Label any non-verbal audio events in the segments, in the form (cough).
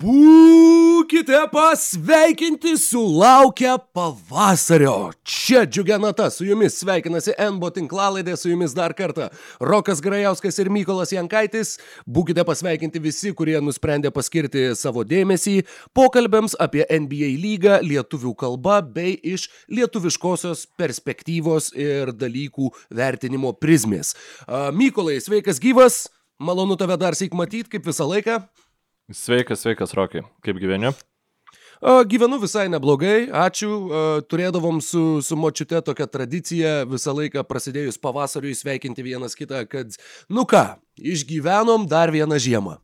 Būkite pasveikinti sulaukę pavasario. Čia džiugia nata, su jumis sveikinasi NBO tinklalaidė, su jumis dar kartą Rokas Grajauskas ir Mykolas Jankaitis. Būkite pasveikinti visi, kurie nusprendė paskirti savo dėmesį pokalbėms apie NBA lygą lietuvių kalba bei iš lietuviškosios perspektyvos ir dalykų vertinimo prizmės. Mykolai, sveikas gyvas, malonu tave dar sėk matyti, kaip visą laiką. Sveikas, sveikas, Rokai. Kaip gyveni? Gyvenu visai neblogai, ačiū. Turėdavom su, su močiute tokią tradiciją visą laiką prasidėjus pavasariui sveikinti vienas kitą, kad, nu ką, išgyvenom dar vieną žiemą.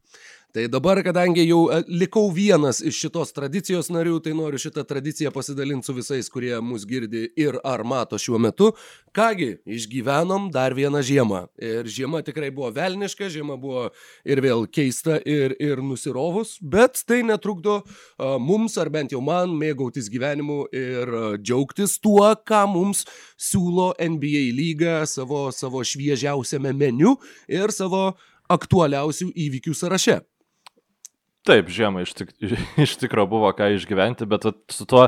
Tai dabar, kadangi jau e, likau vienas iš šitos tradicijos narių, tai noriu šitą tradiciją pasidalinti su visais, kurie mus girdi ir ar mato šiuo metu. Kągi, išgyvenom dar vieną žiemą. Ir žiema tikrai buvo velniška, žiema buvo ir vėl keista ir, ir nusirovus, bet tai netrukdo uh, mums, ar bent jau man, mėgautis gyvenimu ir uh, džiaugtis tuo, ką mums siūlo NBA lyga savo, savo šviežiausiame meniu ir savo aktualiausių įvykių sąraše. Taip, žiemą iš, tik, (laughs) iš tikro buvo ką išgyventi, bet su tuo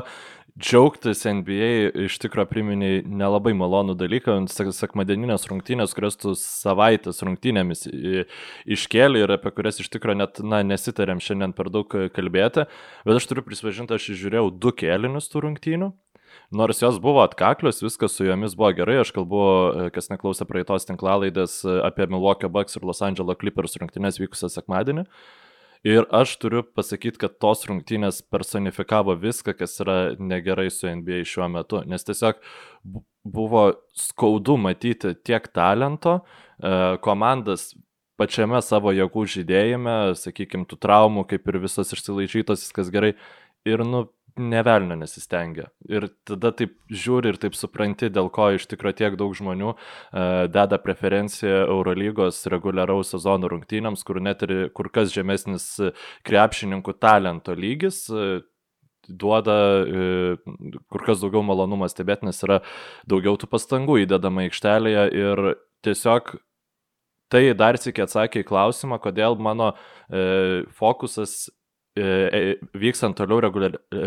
džiaugtis NBA iš tikro priminiai nelabai malonų dalyką, sekmadieninės rungtynės, kurias tu savaitės rungtynėmis iškėlė ir apie kurias iš tikro net na, nesitarėm šiandien per daug kalbėti, bet aš turiu prisipažinti, aš žiūrėjau du kėlinius tų rungtynių. Nors jos buvo atkaklios, viskas su jomis buvo gerai, aš kalbu, kas neklausė praeitos tinklalaidės apie Milwaukee Bucks ir Los Angeles Clippers rungtynės vykusią sekmadienį. Uh, Ir aš turiu pasakyti, kad tos rungtynės personifikavo viską, kas yra negerai su NBA šiuo metu, nes tiesiog buvo skaudu matyti tiek talento, e, komandas pačiame savo jėgų žydėjime, sakykime, tų traumų, kaip ir visos išsilaižytos, viskas gerai. Ir, nu, nevelnio nesistengia. Ir tada taip žiūri ir taip supranti, dėl ko iš tikrųjų tiek daug žmonių uh, deda preferenciją Eurolygos reguliaraus sezono rungtynėms, kur net ir kur kas žemesnis krepšininkų talento lygis uh, duoda uh, kur kas daugiau malonumo stebėti, nes yra daugiau tų pastangų įdedama aikštelėje ir tiesiog tai dar sėkiai atsakė į klausimą, kodėl mano e, fokusas E, e, vykstant toliau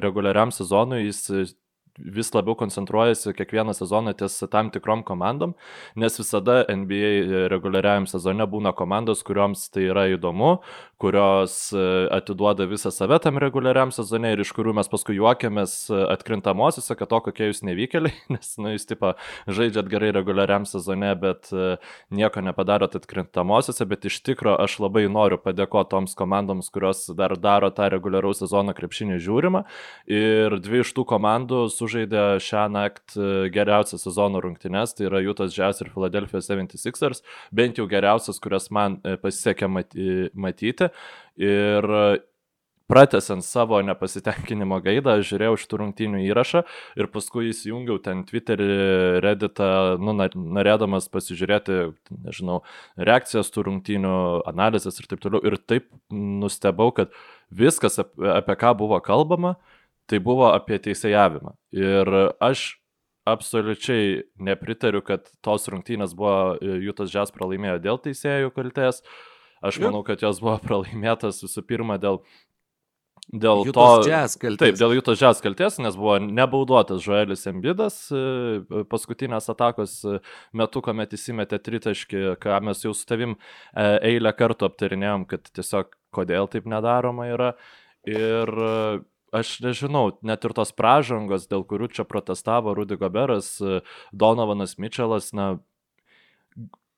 reguliariam sezonui, jis vis labiau koncentruojasi kiekvieną sezoną ties tam tikrom komandom, nes visada NBA reguliariajam sezone būna komandos, kurioms tai yra įdomu, kurios e, atiduoda visą save tam reguliariam sezone ir iš kurių mes paskui juokiamės e, atkrintamosiose, kad to kokie jūs nevykėliai, (laughs) nes, nu, jūs tipo žaidžiat gerai reguliariam sezone, bet e, nieko nepadarot atkrintamosiose, bet iš tikro aš labai noriu padėkoti toms komandoms, kurios dar daro tą reguliaraus sezono krepšinį žiūrimą. Ir dvi iš tų komandų sužaidė šią naktį e, geriausias sezono rungtynes, tai yra Jutas Jazz ir Philadelphia 76ers, bent jau geriausias, kurias man e, pasisekė matyti. Ir pratesant savo nepasitenkinimo gaidą, aš žiūrėjau šitų rungtynių įrašą ir paskui įsijungiau ten Twitterį, Redditą, nu, norėdamas pasižiūrėti, nežinau, reakcijas tų rungtynių, analizės ir taip toliau. Ir taip nustebau, kad viskas, apie ką buvo kalbama, tai buvo apie teisėjavimą. Ir aš absoliučiai nepritariu, kad tos rungtynės buvo Jutas Žes pralaimėjo dėl teisėjų kaltės. Aš manau, kad jos buvo (laughs) pralaimėtas visų pirma dėl Dėl Jutos to. Taip, dėl Jutos Jazz kaltės, nes buvo nebauduotas Joelis Embidas e, paskutinės atakos e, metu, kuomet įsimetė tritaškį, ką mes jau su tavim e, eilę kartų aptarinėjom, kad tiesiog kodėl taip nedaroma yra. Ir aš nežinau, net ir tos pražangos, dėl kurių čia protestavo Rudy Goberas, Donovanas Mitčelas, na,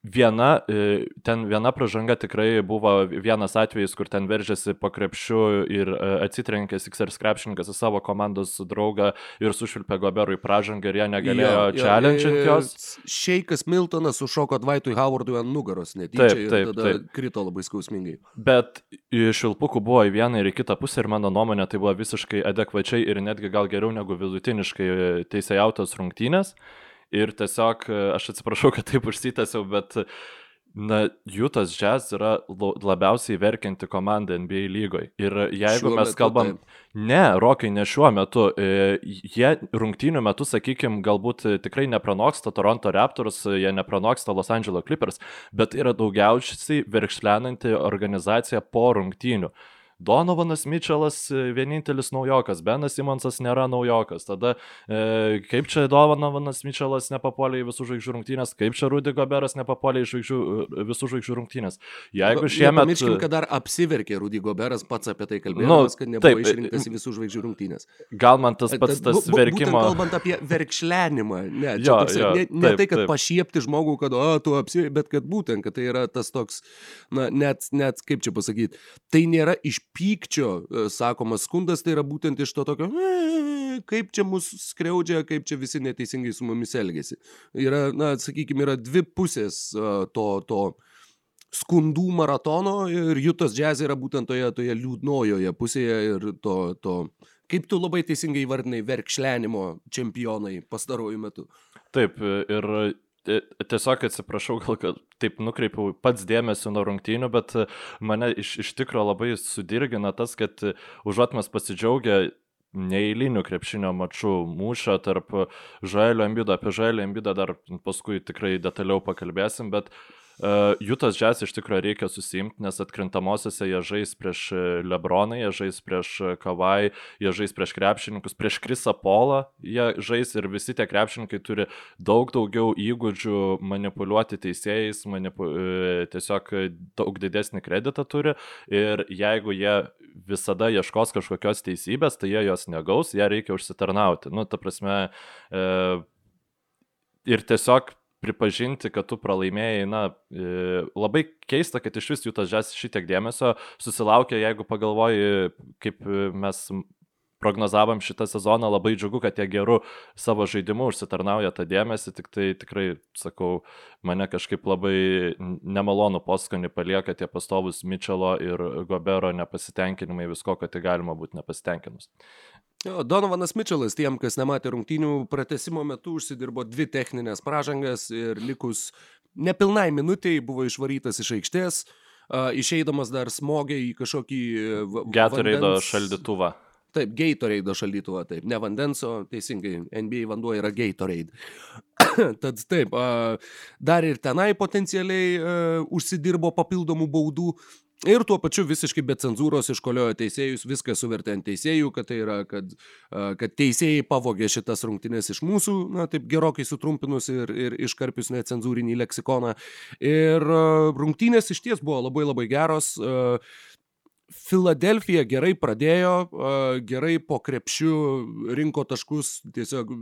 Viena, e, ten viena pražanga tikrai buvo vienas atvejis, kur ten veržėsi po krepšiu ir e, atsitrenkė Sixers krepšininkas į savo komandos draugą ir sušvilpė Goberui pražangą ir jie negalėjo challenge jos. Šeikas Miltonas sušoko Dvaitui Howardui ant nugaros netyčia taip, taip, ir tada taip. krito labai skausmingai. Bet šilpukų buvo į vieną ir į kitą pusę ir mano nuomonė tai buvo visiškai adekvačiai ir netgi gal geriau negu vidutiniškai teisėjautos rungtynės. Ir tiesiog, e, aš atsiprašau, kad taip užsitęsiau, bet Na, Jutas Jazz yra labiausiai verkianti komanda NBA lygoje. Ir jeigu šiuo mes metu, kalbam, taip. ne, Rokai, ne šiuo metu, e, jie rungtynių metu, sakykime, galbūt tikrai nepranoksta Toronto Raptors, jie nepranoksta Los Angeles Clippers, bet yra daugiausiai verkšlenanti organizacija po rungtynių. Donovanas Mitčelas e, vienintelis naujokas, Benas Simonsas nėra naujokas. Tada e, kaip čia Donovanas Mitčelas nepapuolė į visų žvaigždžių rungtynės, kaip čia Rudy Goberas nepapuolė į žvaigždžių, e, visų žvaigždžių rungtynės. Jeigu šiemet... Pamirškim, kad dar apsiverkė Rudy Goberas pats apie tai kalbėjo, nu, kad nebuvo taip, išrinktas į visų žvaigždžių rungtynės. Gal man tas pats tas bu, verkimo... Kalbant apie verkšlenimą, ne, jo, toks, jo, ne, ne taip, tai, kad taip. pašiepti žmogų, kad, o, tu apsiverkė, bet kad būtent, kad tai yra tas toks, na, net, net kaip čia pasakyti, tai nėra iš pykčio e, sakomas skundas, tai yra būtent iš to tokio, e, kaip čia mus skriaudžia, kaip čia visi neteisingai su mumis elgesi. Yra, na, sakykime, yra dvi pusės e, to, to skundų maratono ir Jutos džiaz yra būtent toje, toje liūdnojoje pusėje ir to, to, kaip tu labai teisingai įvardinai, verkšlenimo čempionai pastaruoju metu. Taip, ir tiesiog atsiprašau, gal kad taip nukreipiau pats dėmesį nuo rungtynių, bet mane iš, iš tikro labai sudirgina tas, kad užuot mes pasidžiaugę neįlinių krepšinio mačų mūšio tarp Žaelio Embido, apie Žaelio Embidą dar paskui tikrai detaliau pakalbėsim, bet Uh, Jutas Jazz iš tikrųjų reikia susimti, nes atkrintamosiose jie žais prieš e, Lebroną, jie žais prieš e, Kavai, jie žais prieš krepšininkus, prieš Krisą Polą jie žais ir visi tie krepšininkai turi daug daugiau įgūdžių manipuliuoti teisėjais, manipu, tiesiog daug didesnį kreditą turi ir jeigu jie visada ieškos kažkokios teisybės, tai jie jos negaus, ją reikia užsitarnauti. Nu, ta prasme, e, ir tiesiog pripažinti, kad tu pralaimėjai, na, e, labai keista, kad iš vis jų tas žes šitiek dėmesio susilaukė, jeigu pagalvoji, kaip mes prognozavom šitą sezoną, labai džiugu, kad jie gerų savo žaidimu užsitarnauja tą dėmesį, tik tai tikrai, sakau, mane kažkaip labai nemalonu poskonį palieka tie pastovus Mitčelo ir Gobero nepasitenkinimai visko, kad tai galima būti nepasitenkinus. Donovanas Mitčelas, tiem, kas nematė rungtynių, pratesimo metu užsidirbo dvi techninės pražangas ir likus nepilnai minutiai buvo išvarytas iš aikštės, išeidamas dar smogė į kažkokį... Gatoreido vandens... šaldytuvą. Taip, Gatorade šaldytuvą, taip, ne vandens, o teisingai, NBA vanduo yra Gatorade. (coughs) Tad taip, dar ir tenai potencialiai užsidirbo papildomų baudų, Ir tuo pačiu visiškai be cenzūros iškoliojo teisėjus, viską suvertė ant teisėjų, kad tai yra, kad, kad teisėjai pavogė šitas rungtynės iš mūsų, na taip gerokai sutrumpinus ir, ir iškarpius necenzūrinį leksikoną. Ir rungtynės iš ties buvo labai labai geros. Uh, Filadelfija gerai pradėjo, gerai po krepšių rinko taškus tiesiog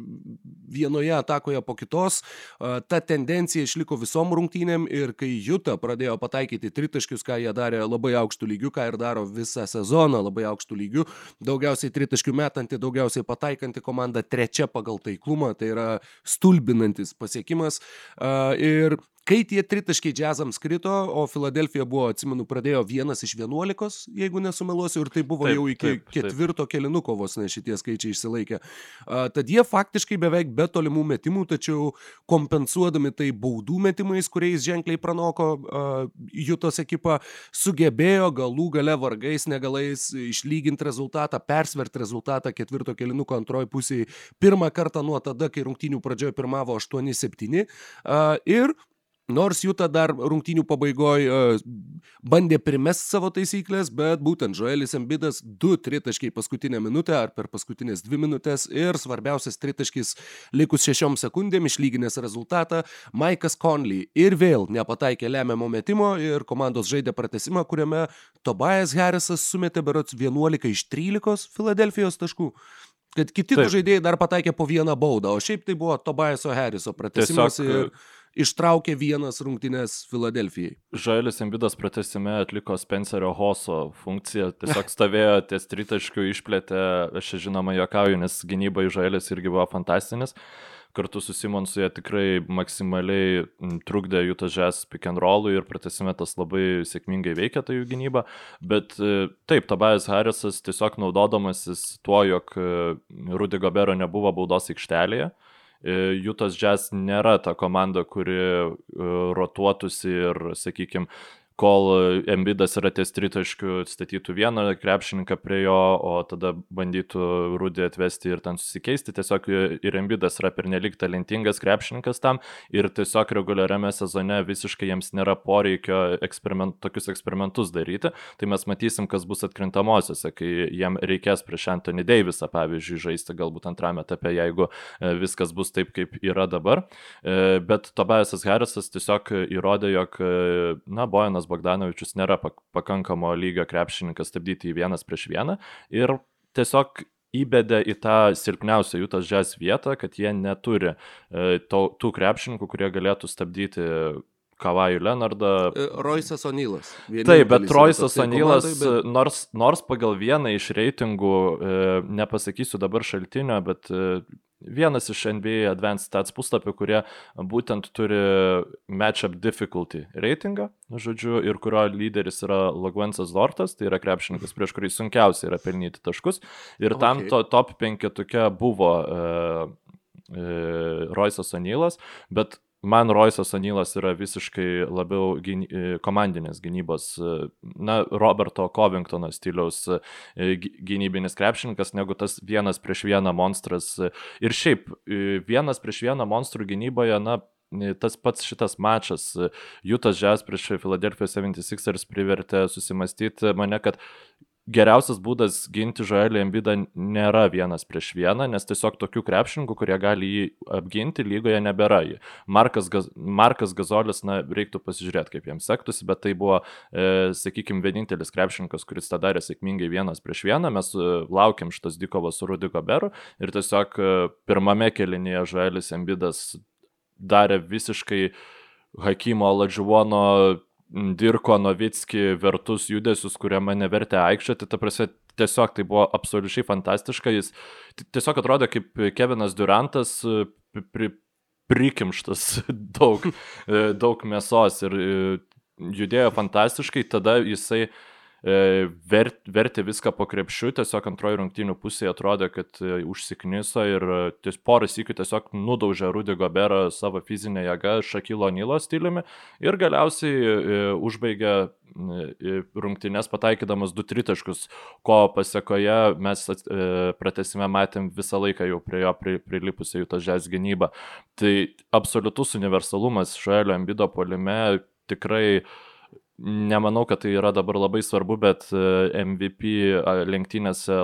vienoje atakoje po kitos. Ta tendencija išliko visom rungtynėm ir kai Juta pradėjo pataikyti tritaškius, ką jie darė labai aukštų lygių, ką ir daro visą sezoną labai aukštų lygių, daugiausiai tritaškių metanti, daugiausiai pataikanti komanda trečia pagal taiklumą, tai yra stulbinantis pasiekimas. Ir Kai tie tritaškiai džiazams krito, o Filadelfija buvo, atsimenu, pradėjo vienas iš vienuolikos, jeigu nesumeluosiu, ir tai buvo taip, jau iki taip, taip. ketvirto kelinuko vos ne šitie skaičiai išsilaikė. Uh, tad jie faktiškai beveik be tolimų metimų, tačiau kompensuodami tai baudų metimais, kuriais ženkliai pranoko uh, Jutos ekipa, sugebėjo galų gale vargais negalais išlyginti rezultatą, persverti rezultatą ketvirto kelinuko antroji pusėje pirmą kartą nuo tada, kai rungtynių pradžioje pirmavo 8-7 uh, ir Nors Juta dar rungtynių pabaigoje uh, bandė primesti savo taisyklės, bet būtent Joelis Embidas du tritaškiai paskutinę minutę ar per paskutinės dvi minutės ir svarbiausias tritaškis likus šešiom sekundėm išlyginęs rezultatą, Maikas Conley ir vėl nepataikė lemiamo metimo ir komandos žaidė pratesimą, kuriame Tobias Harrisas sumetė berots 11 iš 13 Filadelfijos taškų. Kad kiti žaidėjai dar pataikė po vieną baudą, o šiaip tai buvo Tobiaso Harriso pratesimas. Tiesiog... Ir ištraukė vienas rungtynės Filadelfijai. Žaelis Embidas pratesime atliko Spencerio Hoso funkciją, tiesiog stovėjo ties tritaškių, išplėtė, aš žinoma juokauju, nes gynybai Žaelis irgi buvo fantastinis. Kartu su Simonsu jie tikrai maksimaliai trukdė jų tažės pick and rollui ir pratesime tas labai sėkmingai veikia ta jų gynyba. Bet e, taip, Tobias Harrisas tiesiog naudodamasis tuo, jog e, Rudy Gobero nebuvo baudos aikštelėje, E, Jutas Jazz nėra ta komanda, kuri e, rotuotųsi ir, sakykime, kol Embidas yra ties tritaškių, statytų vieną krepšininką prie jo, o tada bandytų Rudį atvesti ir ten susikeisti. Tiesiog ir Embidas yra pernelik talentingas krepšininkas tam ir tiesiog reguliariame sezone visiškai jiems nėra poreikio eksperiment, tokius eksperimentus daryti. Tai mes matysim, kas bus atkrintamosiose, kai jiem reikės prieš Anthony Davisą, pavyzdžiui, žaisti galbūt antrame etape, jeigu e, viskas bus taip, kaip yra dabar. E, bet Tobiasas Harrisas tiesiog įrodė, jog, e, na, Bojanas Bojanas Bogdanovičius nėra pakankamo lygio krepšininkas stabdyti į vienas prieš vieną ir tiesiog įbedė į tą silpniausią jų tas žes vietą, kad jie neturi e, to, tų krepšininkų, kurie galėtų stabdyti Kavajų Leonardą. E, Roisas Onylas. Taip, bet Roisas Onylas, bet... nors, nors pagal vieną iš reitingų, e, nepasakysiu dabar šaltinio, bet vienas iš NBA Advanced Stats puslapių, kurie būtent turi matchup difficulty reitingą, žodžiu, ir kurio lyderis yra Lagvensas Dortas, tai yra krepšininkas, prieš kurį sunkiausia yra pelnyti taškus. Ir okay. tam to top penketuke buvo uh, uh, Roisas Onylas, bet man Roisas Anilas yra visiškai labiau gyny, e, komandinės gynybos, e, na, Roberto Covingtono stiliaus e, gynybinis krepšininkas, negu tas vienas prieš vieną monstras. Ir šiaip, vienas prieš vieną monstrų gynyboje, na, tas pats šitas mačas, Jutas Žes prieš Philadelphia 76ers privertė susimastyti mane, kad geriausias būdas ginti Žoelį Embidą nėra vienas prieš vieną, nes tiesiog tokių krepšininkų, kurie gali jį apginti, lygoje nebėra. Markas, Gaz, Markas Gazolis, na, reiktų pasižiūrėti, kaip jiems sektųsi, bet tai buvo, e, sakykime, vienintelis krepšininkas, kuris tą darė sėkmingai vienas prieš vieną. Mes e, laukiam šitos dykovos su Rudiko Beru ir tiesiog e, pirmame kelinėje Žoelis Embidas darė visiškai Hakimo Ladžiuono Dirko Novitski vertus judesius, kurie mane vertė aikščioti, ta prasme, tiesiog tai buvo absoliučiai fantastiška, jis tiesiog atrodė kaip Kevinas Durantas pri, prikimštas (laughs) daug, e, daug mėsos ir e, judėjo fantastiškai, tada jisai uh, E, ver, vertė viską po krepšiu, tiesiog antroji rungtynių pusėje atrodė, kad e, užsikniso ir e, ties porą sykių tiesiog nudaužė Rudy Goberą savo fizinę jėgą Šakilo Nilo stiliumi ir galiausiai užbaigė rungtynės pataikydamas du tritaškus, ko pasiekoje mes pratesime matėm visą laiką jau prie jo pri, prilipusią jų tą žes gynybą. Tai absoliutus universalumas Šoelio Ambido polime tikrai uh, Nemanau, kad tai yra dabar labai svarbu, bet e, MVP lenktynėse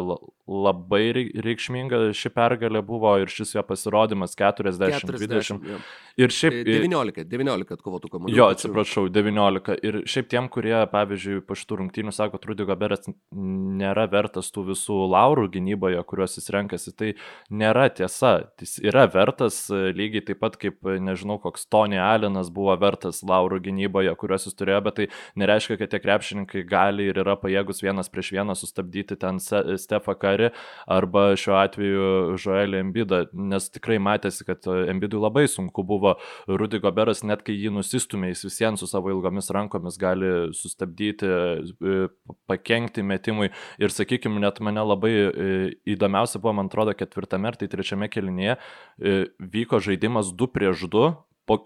labai reikšminga ši pergalė buvo ir šis jo pasirodymas 40-20. Ir šiaip... 19, 19 atkovotų kamuolių. Jo, atsiprašau, 19. Ir šiaip tiem, kurie, pavyzdžiui, po šitų rungtynių sako, Trudy Goberas nėra vertas tų visų laurų gynyboje, kuriuos jis renkasi, tai nėra tiesa. Jis yra vertas e, lygiai taip pat kaip, nežinau, koks Tony Allenas buvo vertas laurų gynyboje, kuriuos jis turėjo, bet tai nereiškia, kad tie krepšininkai gali ir yra pajėgus vienas prieš vieną sustabdyti ten Stefą Kari arba šiuo atveju Joelį Embidą, nes tikrai matėsi, kad Embidui labai sunku buvo. Rudy Goberas, net kai jį nusistumė, jis visiems su savo ilgomis rankomis gali sustabdyti, e, pakengti metimui. Ir, sakykime, net mane labai e, įdomiausia buvo, man atrodo, ketvirtame ar tai trečiame kelinėje e, vyko žaidimas 2 prieš 2 po,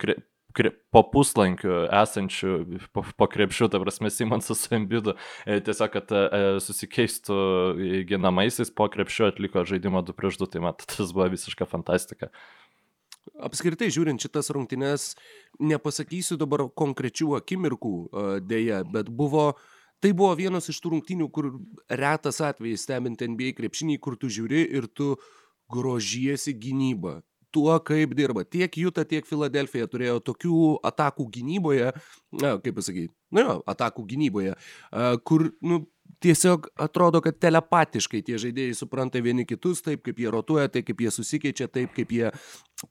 po puslankiu esančių po, po krepšių, ta prasme, Simonsas su Embidu, e, tiesiog, kad e, susikeistų ginamaisiais, po krepšiu atliko žaidimą 2 prieš 2, tai man (laughs) tas buvo visiška fantastika. Apskritai, žiūrint šitas rungtynes, nepasakysiu dabar konkrečių akimirkų dėja, bet buvo, tai buvo vienas iš tų rungtynių, kur retas atvejis stebint NBA krepšinį, kur tu žiūri ir tu grožiesi gynybą tuo, kaip dirba. Tiek Juta, tiek Filadelfija turėjo tokių atakų gynyboje, na, kaip pasakyti, na, jo, atakų gynyboje, kur, nu, tiesiog atrodo, kad telepatiškai tie žaidėjai supranta vieni kitus, taip kaip jie rotuoja, taip kaip jie susikeičia, taip kaip jie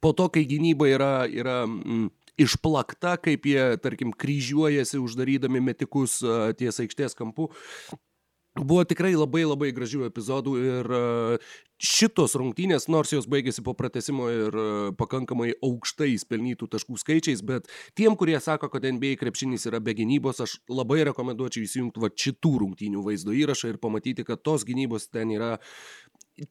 po to, kai gynyba yra, yra mm, išplakta, kaip jie, tarkim, kryžiuojasi uždarydami metikus ties aikštės kampu. Buvo tikrai labai labai gražių epizodų ir e, šitos rungtynės, nors jos baigėsi po pratesimo ir e, pakankamai aukštais pelnytų taškų skaičiais, bet tiem, kurie sako, kad NBA krepšinis yra be gynybos, aš labai rekomenduočiau įsijungti va šitų rungtynių vaizdo įrašą ir pamatyti, kad tos gynybos ten yra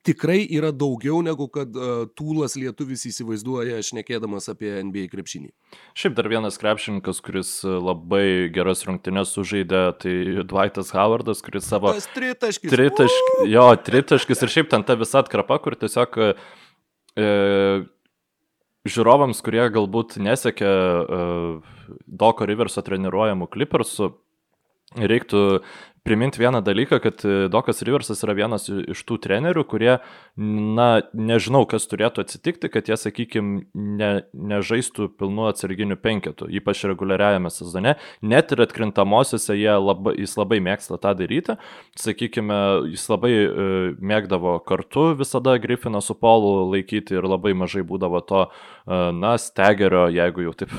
tikrai yra daugiau negu kad uh, tūlas lietuvis įsivaizduoja, aš nekėdamas apie NBA krepšinį. Šiaip dar vienas krepšininkas, kuris labai geras rungtynės sužaidė, tai Dwightas Howardas, kuris savo... Tas tritaškis. Tritaškis, jo, tritaškis ir šiaip ten ta visa atkrapa, kur tiesiog... E, žiūrovams, kurie galbūt nesekė uh, Doko Riverso treniruojamų Clippersų, reiktų priminti vieną dalyką, kad e, Dokas Riversas yra vienas iš tų trenerių, kurie, na, nežinau, kas turėtų atsitikti, kad jie, sakykime, ne, nežaistų pilnu atsarginiu penketu, ypač reguliariajame sezone. Net ir atkrintamosiose labai, jis labai mėgsta tą daryti. Sakykime, jis labai e, mėgdavo kartu visada Griffiną su Polu laikyti ir labai mažai būdavo to, e, na, stegerio, jeigu jau taip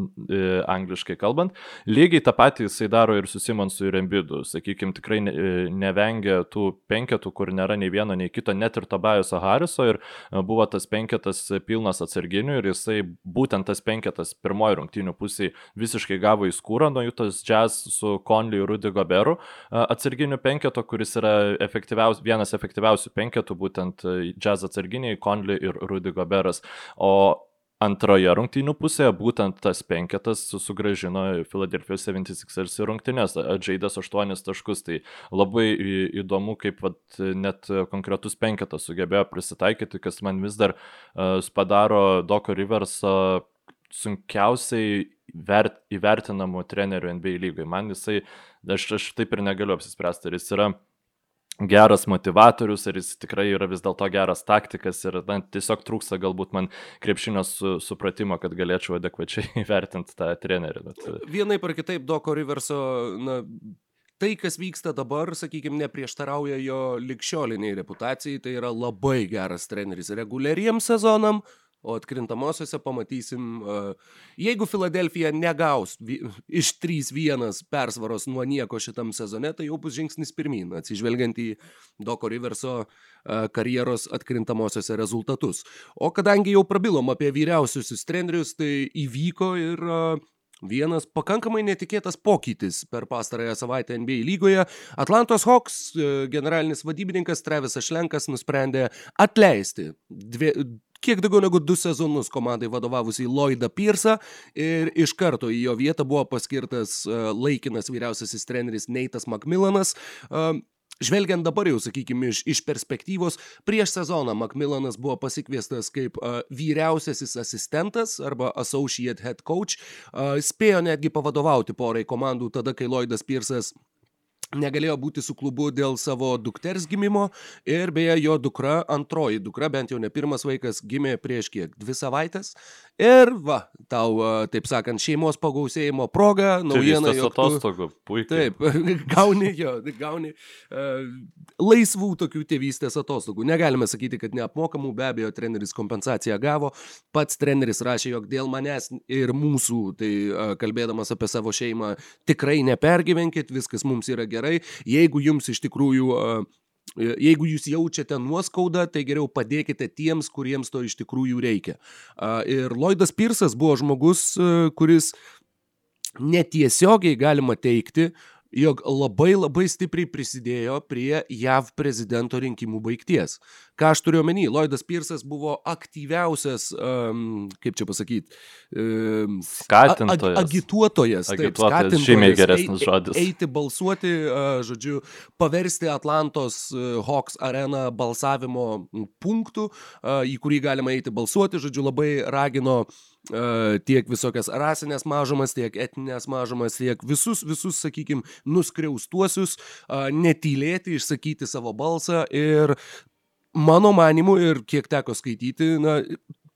(laughs) angliškai kalbant. Lygiai tą patį jisai daro ir su Simonsu ir Embidu sakykime, tikrai nevengia tų penketų, kur nėra nei vieno, nei kito, net ir Tobajuso Hariso ir e, buvo tas penketas pilnas atsarginių ir jisai būtent tas penketas pirmoji rungtynių pusėje visiškai gavo į skūrą nuo jų tas jazz su Conley ir Rudy Goberu e, atsarginių penketo, kuris yra efektyviaus, vienas efektyviausių penketų, būtent e, jazz atsarginiai Conley ir Rudy Goberas. O antroje rungtynių pusėje būtent tas penketas sugražino Philadelphia 76ers į rungtynės, atžaidęs 8 taškus. Tai labai įdomu, kaip vat, net konkretus penketas sugebėjo prisitaikyti, kas man vis dar uh, padaro Doko Riversą sunkiausiai vert, įvertinamų trenerių NBA lygai. Man jisai, aš, aš taip ir negaliu apsispręsti, ar jis yra geras motivatorius, ar jis tikrai yra vis dėlto geras taktikas ir na, tiesiog trūksta galbūt man krepšinio su, supratimo, kad galėčiau adekvačiai (laughs) įvertinti tą trenerį. Bet... E, Vienai par kitaip, Doko Riverso, na, tai, kas vyksta dabar, sakykime, neprieštarauja jo likščioliniai reputacijai, tai yra labai geras treneris reguliariem sezonam, o atkrintamosiose pamatysim, jeigu Filadelfija negaus iš 3-1 persvaros nuo nieko šitam sezone, tai jau bus žingsnis pirmin, atsižvelgiant į Doko Riverso karjeros atkrintamosiose rezultatus. O kadangi jau prabilom apie vyriausiusius trenerius, tai įvyko ir Vienas pakankamai netikėtas pokytis per pastarąją savaitę NBA lygoje. Atlantos Hawks generalinis vadybininkas Travisas Šlenkas nusprendė atleisti dvie, kiek daugiau negu du sezonus komandai vadovavusiai Lloydą Piersą ir iš karto į jo vietą buvo paskirtas e, laikinas vyriausiasis treneris Neitas Macmillanas. E, žvelgiant dabar jau, sakykime, iš, iš perspektyvos, prieš sezoną Macmillanas buvo pasikviestas kaip uh, vyriausiasis asistentas arba associate head coach, uh, spėjo netgi pavadovauti porai komandų tada, kai Lloydas Piersas negalėjo būti su klubu dėl savo dukters gimimo ir beje jo dukra, antroji dukra, bent jau ne pirmas vaikas, gimė prieš kiek, dvi savaitės ir va, tau, taip sakant, šeimos pagausėjimo proga, naujiena. Tai atostogų, puikiai. Taip, (laughs) gauni jo, gauni uh, laisvų tokių tėvystės atostogų. Negalime sakyti, kad neapmokamų, be abejo, treneris kompensaciją gavo, pats treneris rašė, jog dėl manęs ir mūsų, tai uh, kalbėdamas apie savo šeimą, tikrai nepergyvenkit, viskas mums yra gerai gerai. Jeigu jums iš tikrųjų Jeigu jūs jaučiate nuoskaudą, tai geriau padėkite tiems, kuriems to iš tikrųjų reikia. Ir Lloydas Pirsas buvo žmogus, kuris netiesiogiai galima teikti, jog labai labai stipriai prisidėjo prie JAV prezidento rinkimų baigties. Ką aš turiu omeny, Lloydas Pirsas buvo aktyviausias, um, kaip čia pasakyti, um, skatintojas. Ag agituotojas. Agituotojas, taip, žymiai geresnis žodis. Eiti balsuoti, uh, žodžiu, paversti Atlantos uh, Hawks areną balsavimo punktų, uh, į kurį galima eiti balsuoti, žodžiu, labai ragino uh, tiek visokias rasinės mažumas, tiek etinės mažumas, tiek visus, visus, sakykime, nuskriaustuosius, netylėti, išsakyti savo balsą ir mano manimu ir kiek teko skaityti, na,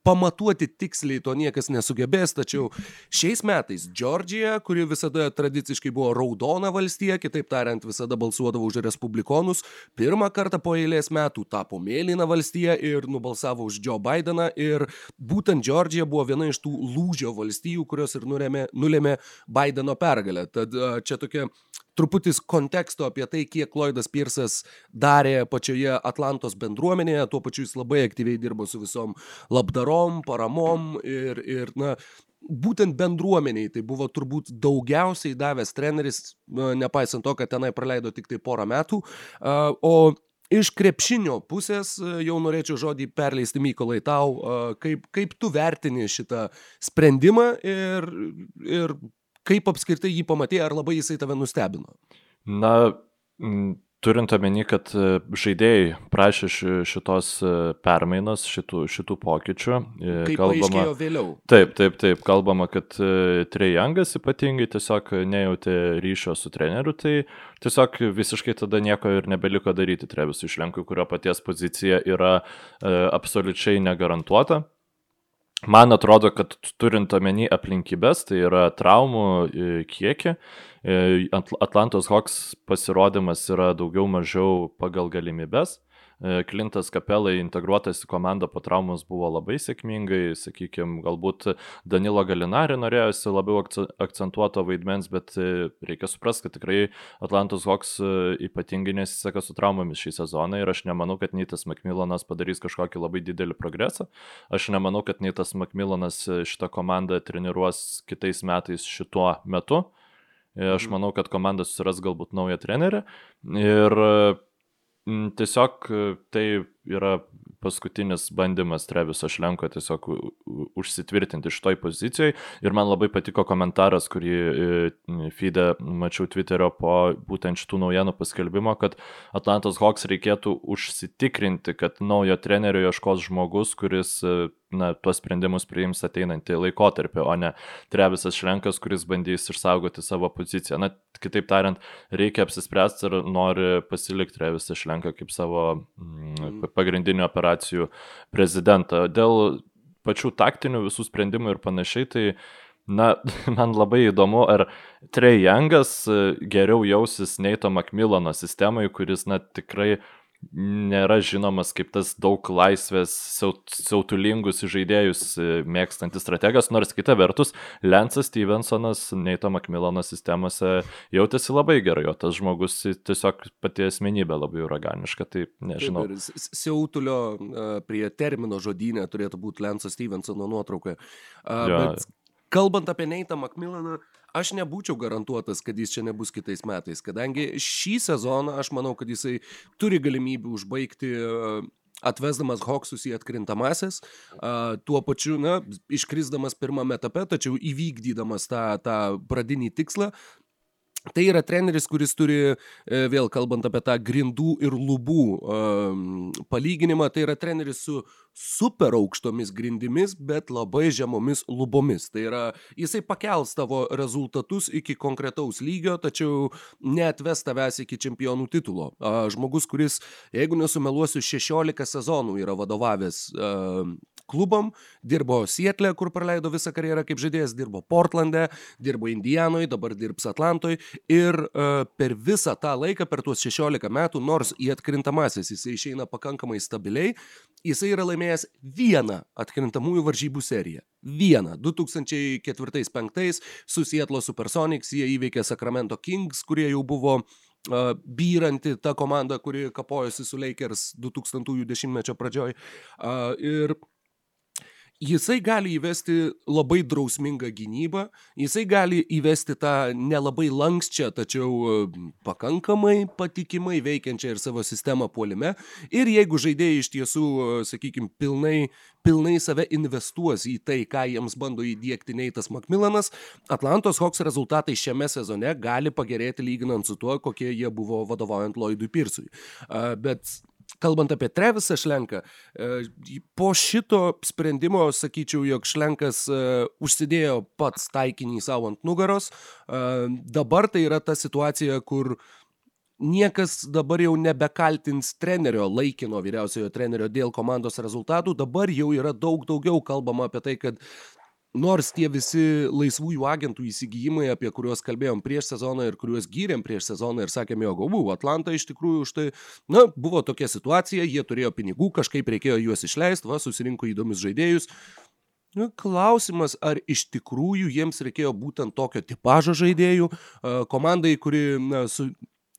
pamatuoti tiksliai to niekas nesugebės, tačiau šiais metais Džordžija, kuri visada tradiciškai buvo raudona valstija, kitaip tariant, visada balsuodavo už respublikonus, pirmą kartą po eilės metų tapo mėlyna valstija ir nubalsavo už Joe Bideną ir būtent Džordžija buvo viena iš tų lūžio valstijų, kurios ir nulėmė, nulėmė Bideno pergalę. Tad čia tokia truputis konteksto apie tai, kiek Lloydas Piersas darė pačioje Atlantos bendruomenėje, tuo pačiu jis labai aktyviai dirbo su visom labdarom, paramom ir, ir na, būtent bendruomeniai tai buvo turbūt daugiausiai davęs treneris, nepaisant to, kad tenai praleido tik tai porą metų, o iš krepšinio pusės jau norėčiau žodį perleisti Mykolai tau, kaip, kaip tu vertini šitą sprendimą ir, ir kaip apskritai jį pamatė, ar labai jisai tave nustebino? Na, turint omeny, kad e, žaidėjai prašė šitos e, permainos, šitų, šitų pokyčių. E, Kaip kalbama vėliau. Taip, taip, taip, kalbama, kad Trejangas ypatingai tiesiog nejautė ryšio su treneriu, tai tiesiog visiškai tada nieko ir nebeliko daryti Trevisui Šlenkui, kurio paties pozicija yra absoliučiai negarantuota. Man atrodo, kad turint omeny aplinkybės, tai yra traumų kiekį, E, Atlantos Hawks pasirodymas yra daugiau mažiau pagal galimybės. Klintas e, Kapelai integruotas į komandą po traumos buvo labai sėkmingai, sakykime, galbūt Danilo Galinari norėjosi labiau akcentuoto vaidmens, bet e, reikia suprasti, kad tikrai Atlantos Hawks ypatingai nesiseka su traumomis šį sezoną ir aš nemanau, kad Neitas Macmillanas padarys kažkokį labai didelį progresą. Aš nemanau, kad Neitas Macmillanas šitą komandą treniruos kitais metais šituo metu. Aš mhm. manau, kad komanda susiras galbūt naują trenerį ir tiesiog tai yra paskutinis bandymas Treviso Šlenko tiesiog užsitvirtinti šitoj pozicijoje. Ir man labai patiko komentaras, kurį e, feedą mačiau Twitterio po būtent šitų naujienų paskelbimo, kad Atlantos Hawks reikėtų užsitikrinti, kad naujo trenerio ieškos žmogus, kuris e, na, tuos sprendimus priims ateinantį laikotarpį, o ne Trevisas Šlenkas, kuris bandys išsaugoti savo poziciją. Na, kitaip tariant, reikia apsispręsti ir nori pasilikti Trevisą Šlenką kaip savo mm, pagrindinį operacijų prezidentą. Dėl pačių taktinių visų sprendimų ir panašiai, tai Na, (laughs) man labai įdomu, ar Trey Youngas geriau jausis Neito Macmillano sistemai, kuris, na, tikrai nėra žinomas kaip tas daug laisvės, siautulingus žaidėjus e, mėgstantis strategas, nors kita vertus, Lensas Stevensonas Neito Macmillano sistemose jautėsi labai gerai, o tas žmogus tiesiog pati asmenybė labai uraganiška, tai nežinau. Taip, siautulio e, prie termino žodynė turėtų būti Lenso Stevensono nuotrauka. Ja. Bet kalbant apie Neitą Macmillaną, aš nebūčiau garantuotas, kad jis čia nebus kitais metais, kadangi šį sezoną aš manau, kad jisai turi galimybę užbaigti atvesdamas Hoksus į atkrintamasis, tuo pačiu, na, iškrisdamas pirmame etape, tačiau įvykdydamas tą, tą pradinį tikslą, Tai yra treneris, kuris turi, e, vėl kalbant apie tą grindų ir lubų palyginimą, tai yra treneris su super aukštomis grindimis, bet labai žemomis lubomis. Tai yra, jisai pakels tavo rezultatus iki konkretaus lygio, tačiau neatves tavęs iki čempionų titulo. Žmogus, kuris, jeigu nesumeluosiu, 16 sezonų yra vadovavęs klubom, dirbo Sietle, kur praleido visą karjerą kaip žaidėjas, dirbo Portlande, dirbo Indijanoje, dabar dirbs Atlantoje ir uh, per visą tą laiką, per tuos 16 metų, nors į atkrintamasis jisai išeina pakankamai stabiliai, jisai yra laimėjęs vieną atkrintamųjų varžybų seriją. Vieną. 2004-2005 su Sietlo Supersonics jie įveikė Sacramento Kings, kurie jau buvo uh, byranti ta komanda, kuri kapojosi su Lakers 2000-ųjų dešimtmečio pradžioj. Uh, ir jisai gali įvesti labai drausmingą gynybą, jisai gali įvesti tą nelabai lankščią, tačiau pakankamai patikimai veikiančią ir savo sistemą puolime. Ir jeigu žaidėjai iš tiesų, sakykime, pilnai, pilnai save investuos į tai, ką jiems bando įdėkti Neitas Macmillanas, Atlantos Hawks rezultatai šiame sezone gali pagerėti lyginant su tuo, kokie jie buvo vadovaujant Lloydui Pirsui. Bet kalbant apie Trevisą Šlenką, e, po šito sprendimo sakyčiau, jog Šlenkas e, užsidėjo pats taikinį savo ant nugaros. E, dabar tai yra ta situacija, kur niekas dabar jau nebekaltins trenerio, laikino vyriausiojo trenerio dėl komandos rezultatų, dabar jau yra daug daugiau kalbama apie tai, kad nors tie visi laisvųjų agentų įsigijimai, apie kuriuos kalbėjom prieš sezoną ir kuriuos gyrėm prieš sezoną ir sakėm, jog, o, Atlanta iš tikrųjų už tai, na, buvo tokia situacija, jie turėjo pinigų, kažkaip reikėjo juos išleisti, va, susirinko įdomius žaidėjus. Nu, klausimas, ar iš tikrųjų jiems reikėjo būtent tokio tipožo žaidėjų, komandai, kuri na, su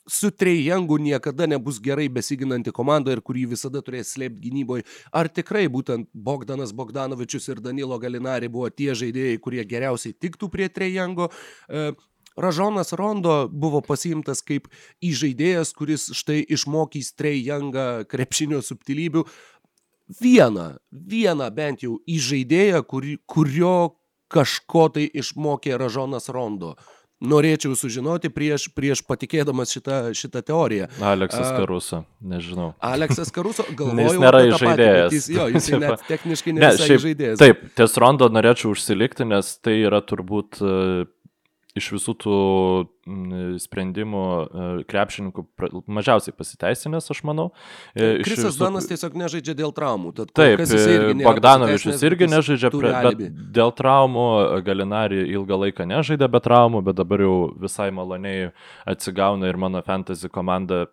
su Trejangu niekada nebus gerai besiginanti komanda ir kurį visada turės slėpti gynyboje. Ar tikrai būtent Bogdanas Bogdanovičius ir Danilo Galinari buvo tie žaidėjai, kurie geriausiai tiktų prie Trejango? E, Ražonas Rondo buvo pasiimtas kaip įžaidėjas, kuris štai išmokys Trey Youngą krepšinio subtilybių. Vieną, vieną bent jau įžaidėją, kur, kurio kažko tai išmokė Ražonas Rondo. Norėčiau sužinoti prieš, prieš patikėdamas šitą, šitą teoriją. Aleksas Karuso, nežinau. Aleksas Karuso, (laughs) galvoju, jis nėra žaidėjas. Jis, jo, jis (laughs) net techniškai nėra ne, šiaip, žaidėjas. Taip, ties Rondo norėčiau užsilikti, nes tai yra turbūt iš visų tų sprendimų e, krepšininkų mažiausiai pasiteisinęs, aš manau. E, Krisas visų... Danas tiesiog nežaidžia dėl traumų. Taip, Bogdanovičius irgi nežaidžia bet dėl traumų, Galinari ilgą laiką nežaidė be traumų, bet dabar jau visai maloniai atsigauna ir mano fantasy komanda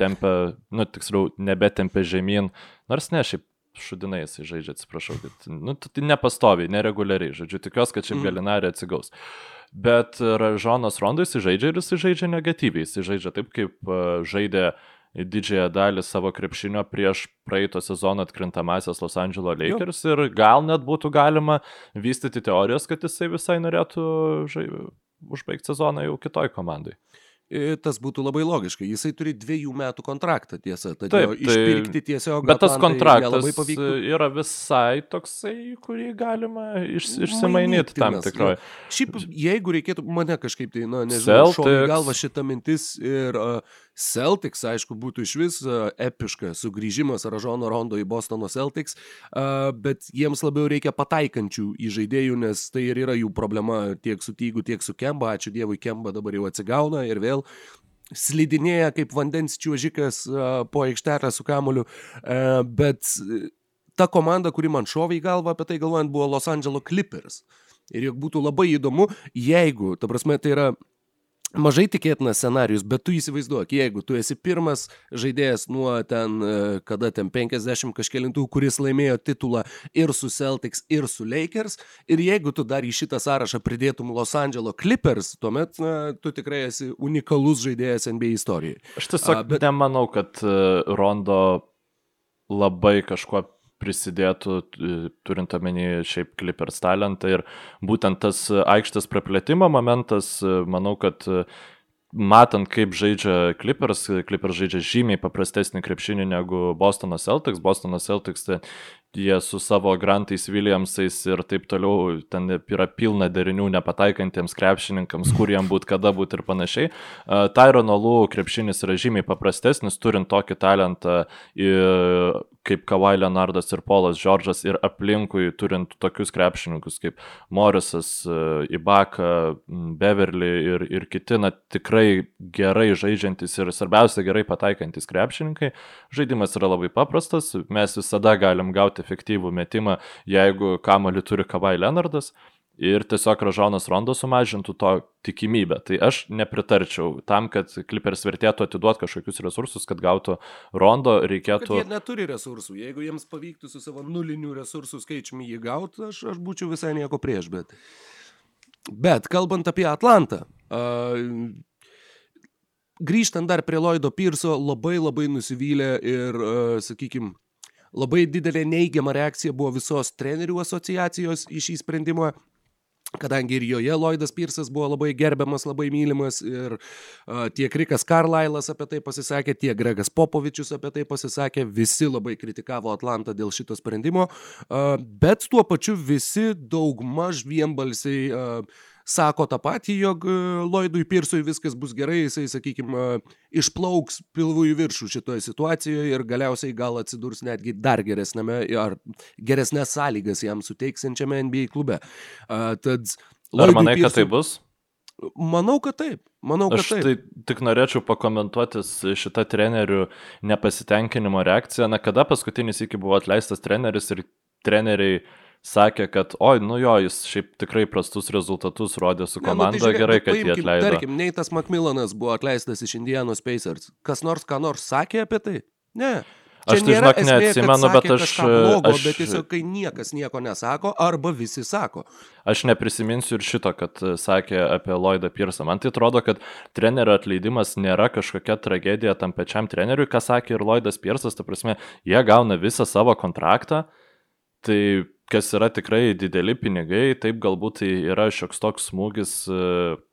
tempia, nu tiksliau, nebetempia žemyn, nors ne, šiaip šudinai jisai žaidžia, atsiprašau, bet, nu, tai nepastoviai, nereguliariai, žodžiu, tikiuosi, kad šiaip mm. Galinari atsigaus. Uh, bet Žonas Rondo jis žaidžia ir jis žaidžia negatyviai, jis žaidžia taip, kaip e, žaidė didžiąją dalį savo krepšinio prieš praeito sezono atkrintamasias Los Angeles Lakers jo. ir gal net būtų galima vystyti teorijos, kad jisai visai norėtų žai... užbaigti sezoną jau kitoj komandai tas būtų labai logiška. Jisai turi dviejų metų kontraktą, tiesa. Taip, tai išpirkti tiesiog. Bet tas kontraktas yra visai toksai, kurį galima iš, išsimainyti tam tikroje. Šiaip, jeigu reikėtų mane kažkaip tai, na, nežinau, šokai galva šitą mintis ir uh, Celtics, aišku, būtų iš vis uh, epiška sugrįžimas Ražono Rondo į Bostono Celtics, bet jiems labiau reikia pataikančių į žaidėjų, nes tai ir yra jų problema tiek su Tygu, tiek su Kemba. Ačiū Dievui, Kemba dabar jau atsigauna ir vėl slidinėja kaip vandens čiuožikas po aikštelę su kamoliu, bet ta komanda, kuri man šovė į galvą apie tai galvojant, buvo Los Angeles Clippers. Ir juk būtų labai įdomu, jeigu, ta prasme, tai yra mažai tikėtinas scenarius, bet tu įsivaizduok, jeigu tu esi pirmas žaidėjas nuo ten, e, kada ten 50 kažkėlintų, kuris laimėjo titulą ir su Celtics, ir su Lakers, ir jeigu tu dar į šitą sąrašą pridėtum Los Angeles Clippers, tuomet na, tu tikrai esi unikalus žaidėjas NBA istorijoje. Aš tiesiog A, bet... nemanau, kad e, Rondo labai kažkuo prisidėtų, turint omeny šiaip Clippers talentą ir būtent tas aikštės praplėtimo momentas, manau, kad matant, kaip žaidžia Clippers, Clippers žaidžia žymiai paprastesnį krepšinį negu Bostono Celtics. Bostono Celtics tai jie su savo Grantais Williamsais ir taip toliau, ten yra pilna derinių nepataikantiems krepšininkams, kur jam būt, kada būt ir panašiai. Tyrono Lų krepšinis yra žymiai paprastesnis, turint tokį talentą kaip Kawhi Leonardas ir Polas Džordžas ir aplinkui turint tokius krepšininkus kaip Morisas, Ibaka, Beverly ir, ir kiti, na tikrai gerai žaidžiantis ir svarbiausia gerai pataikantis krepšininkai, žaidimas yra labai paprastas, mes visada galim gauti efektyvų metimą, jeigu kamalį turi Kavai Leonardas ir tiesiog Ražonas Rondo sumažintų to tikimybę. Tai aš nepritarčiau tam, kad Clippers vertėtų atiduoti kažkokius resursus, kad gautų Rondo, reikėtų... Kad jie neturi resursų. Jeigu jiems pavyktų su savo nulinių resursų skaičiumi jį gauti, aš, aš būčiau visai nieko prieš, bet... Bet kalbant apie Atlantą, uh, grįžtant dar prie Lloydo Pirso, labai labai nusivylę ir, uh, sakykime, Labai didelė neigiama reakcija buvo visos trenerių asociacijos į šį sprendimą kadangi ir joje Lloydas Pirsas buvo labai gerbiamas, labai mylimas ir uh, tiek Rikas Carlailas apie tai pasisakė, tiek Gregas Popovičius apie tai pasisakė, visi labai kritikavo Atlantą dėl šito sprendimo, uh, bet tuo pačiu visi daugmaž vienbalsiai uh, sako tą patį, jog e, Lloydui Pirsui viskas bus gerai, jisai, sakykime, išplauks pilvų į viršų šitoje situacijoje ir galiausiai gal atsidurs netgi dar geresnėme ar geresnės sąlygas jam suteiksinčiame NBA klube. Uh, tad Ar manai, Pirsui... kad tai bus? Manau, kad taip. Manau, kad Aš taip. tai tik norėčiau pakomentuoti šitą trenerių nepasitenkinimo reakciją. Na, kada paskutinis iki buvo atleistas treneris ir treneriai uh, sakė, kad, oi, nu jo, jis šiaip tikrai prastus rezultatus rodė su komanda, ne, nu, tai žiūrėk, gerai, kad paimkim, jie atleido. Tarkim, Neitas McMillanas buvo atleistas iš Indianos Pacers. Kas nors ką nors sakė apie tai? Ne. Čia aš tai žinok, neatsimenu, bet aš... Blogo, aš... Bet tiesiog, kai niekas nieko nesako, arba visi sako. Aš neprisiminsiu ir šito, kad sakė apie Lloydą Pirsą. Man tai atrodo, kad trenerio atleidimas nėra kažkokia tragedija tam pačiam treneriui, ką sakė ir Lloydas Pirsas. Ta prasme, jie gauna visą savo kontraktą. Tai kas yra tikrai dideli pinigai, taip galbūt tai yra šioks toks smūgis,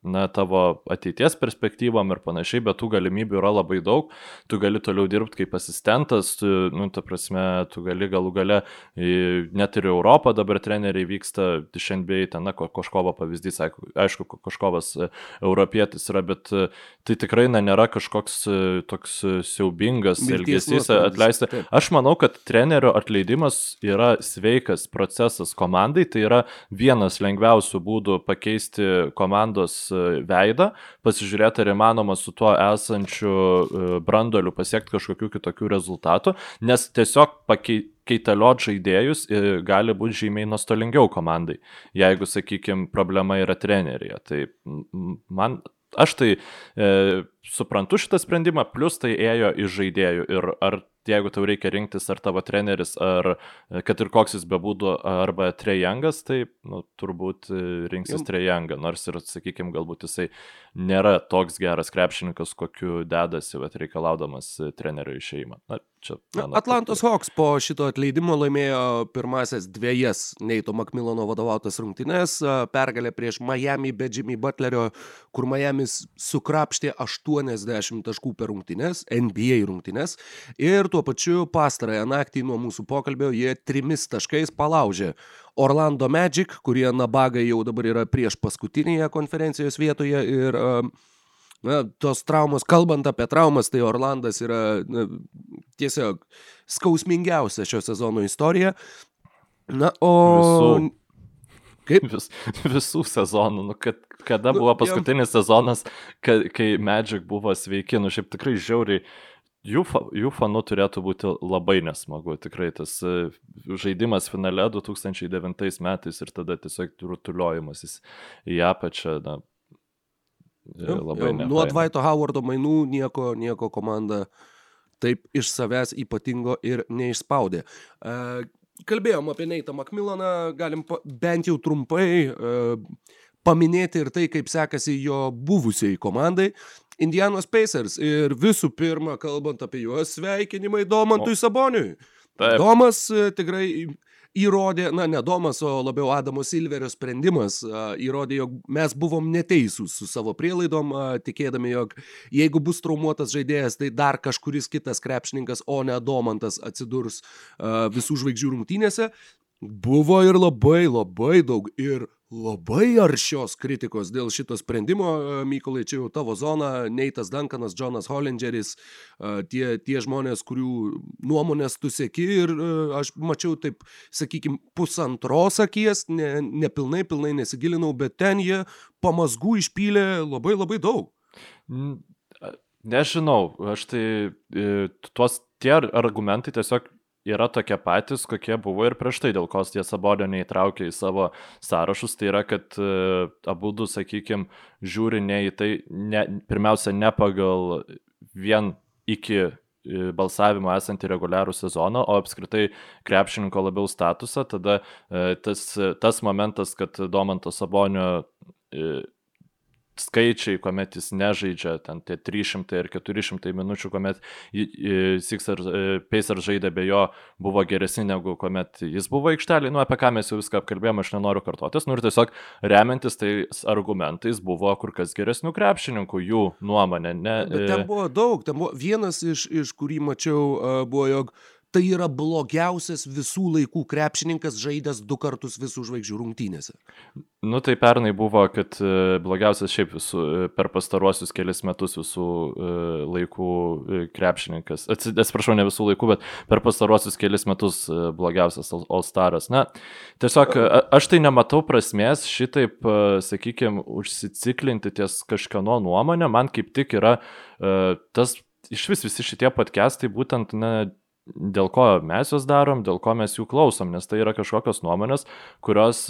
na, tavo ateities perspektyvom ir panašiai, bet tų galimybių yra labai daug, tu gali toliau dirbti kaip asistentas, tu, nu, ta prasme, tu gali galų gale, net ir Europą dabar treneriai vyksta iš NBA, ten, na, Koškovo pavyzdys, aišku, Koškovas e, europietis yra, bet e, tai tikrai, na, nėra kažkoks e, toks siaubingas elgesys atleisti. Aš manau, kad trenerio atleidimas yra sveikas procesas procesas komandai, tai yra vienas lengviausių būdų pakeisti komandos e, veidą, pasižiūrėti, ar įmanoma su tuo esančiu e, brandoliu pasiekti kažkokių kitokių rezultatų, nes tiesiog pakeisti keitaliot žaidėjus e, gali būti žymiai nuostolingiau komandai, jeigu, sakykime, problema yra trenerija. Tai man, aš tai e, suprantu šitą sprendimą, plus tai ėjo iš žaidėjų ir ar jeigu tau reikia rinktis ar tavo treneris, ar kad ir koks jis bebūtų, arba trejangas, tai nu, turbūt e, rinksis trejangą, nors ir, sakykime, galbūt jisai nėra toks geras krepšininkas, kokiu dedasi, bet reikalaudamas e, trenerio išeimą. Na, čia. Mano, Atlantos Hawks po šito atleidimo laimėjo pirmasias dviejas Neito Makmilono vadovautas rungtynes, pergalė prieš Miami be Jimmy Butlerio, kur Miamis sukrapštė 80 taškų per rungtynes, NBA rungtynes ir tuo pačiu pastarąją naktį nuo mūsų pokalbio jie trimis taškais palaužė Orlando Magic, kurie nabagai jau dabar yra prieš paskutinėje konferencijos vietoje ir na, tos traumos, kalbant apie traumas, tai Orlandas yra na, tiesiog skausmingiausia šio sezono istorija. Na, o... Visų. Kaip? (laughs) Vis, visų sezonų, nu, kad, kada nu, buvo paskutinis jam... sezonas, kai, kai Magic buvo sveiki, nu šiaip tikrai žiauriai jų, fa, jų fanų turėtų būti labai nesmagu. Tikrai tas e, žaidimas finale 2009 metais ir tada tiesiog rutuliojimas į apačią. Na, e, labai jau, nuo Dvaito Howardo mainų nieko, nieko komanda taip iš savęs ypatingo ir neišspaudė. Uh, kalbėjom apie Neitą Makmilaną, galim bent jau trumpai paminėti ir tai, kaip sekasi jo buvusiai komandai. Indianos Pacers ir visų pirma, kalbant apie juos, sveikinimai Domantui Saboniui. Taip. Domas e, tikrai įrodė, na, ne Domas, o labiau Adamo Silverio sprendimas įrodė, jog mes buvom neteisūs su savo prielaidom, tikėdami, jog jeigu bus traumuotas žaidėjas, tai dar kažkuris kitas krepšininkas, o ne Domantas atsidurs visų žvaigždžių rungtynėse. Buvo ir labai, labai daug ir labai aršios kritikos dėl šito sprendimo, e, Mykolai, čia jau tavo zona, Neitas Dankanas, Jonas Hollingeris, e, tie, tie žmonės, kurių nuomonės tu sėki ir e, aš mačiau taip, sakykime, pusantros akies, ne, nepilnai, pilnai nesigilinau, bet ten jie pamasgų išpylė labai labai daug. Nežinau, aš tai tuos tie argumentai tiesiog yra tokie patys, kokie buvo ir prieš tai, dėl ko tie Sabonio neįtraukė į savo sąrašus. Tai yra, kad uh, abu du, sakykime, žiūri ne į tai, ne, pirmiausia, ne pagal vien iki e, balsavimo esantį reguliarų sezoną, o apskritai krepšininko labiau statusą, tada e, tas, tas momentas, kad Domanto Sabonio skaičiai, kuomet jis nežaidžia, ten tie 300 ir 400 minučių, kuomet Sixer, e, Pacer žaidė be jo, buvo geresni negu kuomet jis buvo aikštelė. Nu, apie ką mes jau viską apkalbėjome, aš nenoriu kartotis. Nu ir tiesiog remiantis tais argumentais buvo kur kas geresnių krepšininkų, jų nuomonė. Ne, Bet ten e, buvo daug, ten buvo vienas iš, iš kurį mačiau, buvo, jog tai yra blogiausias visų laikų krepšininkas žaidęs du kartus visų žvaigždžių rungtynėse. Nu tai pernai buvo, kad e, blogiausias šiaip visų, e, per pastaruosius kelias metus visų e, laikų krepšininkas. Atsiprašau, ne visų laikų, bet per pastaruosius kelias metus blogiausias All-Staras. Na, tiesiog aš tai nematau prasmės šitaip, sakykime, užsiciklinti ties kažkieno nuomonę. Man kaip tik yra tas, iš vis visi šitie podcastai būtent, na, dėl ko mes juos darom, dėl ko mes jų klausom, nes tai yra kažkokios nuomonės, kurios,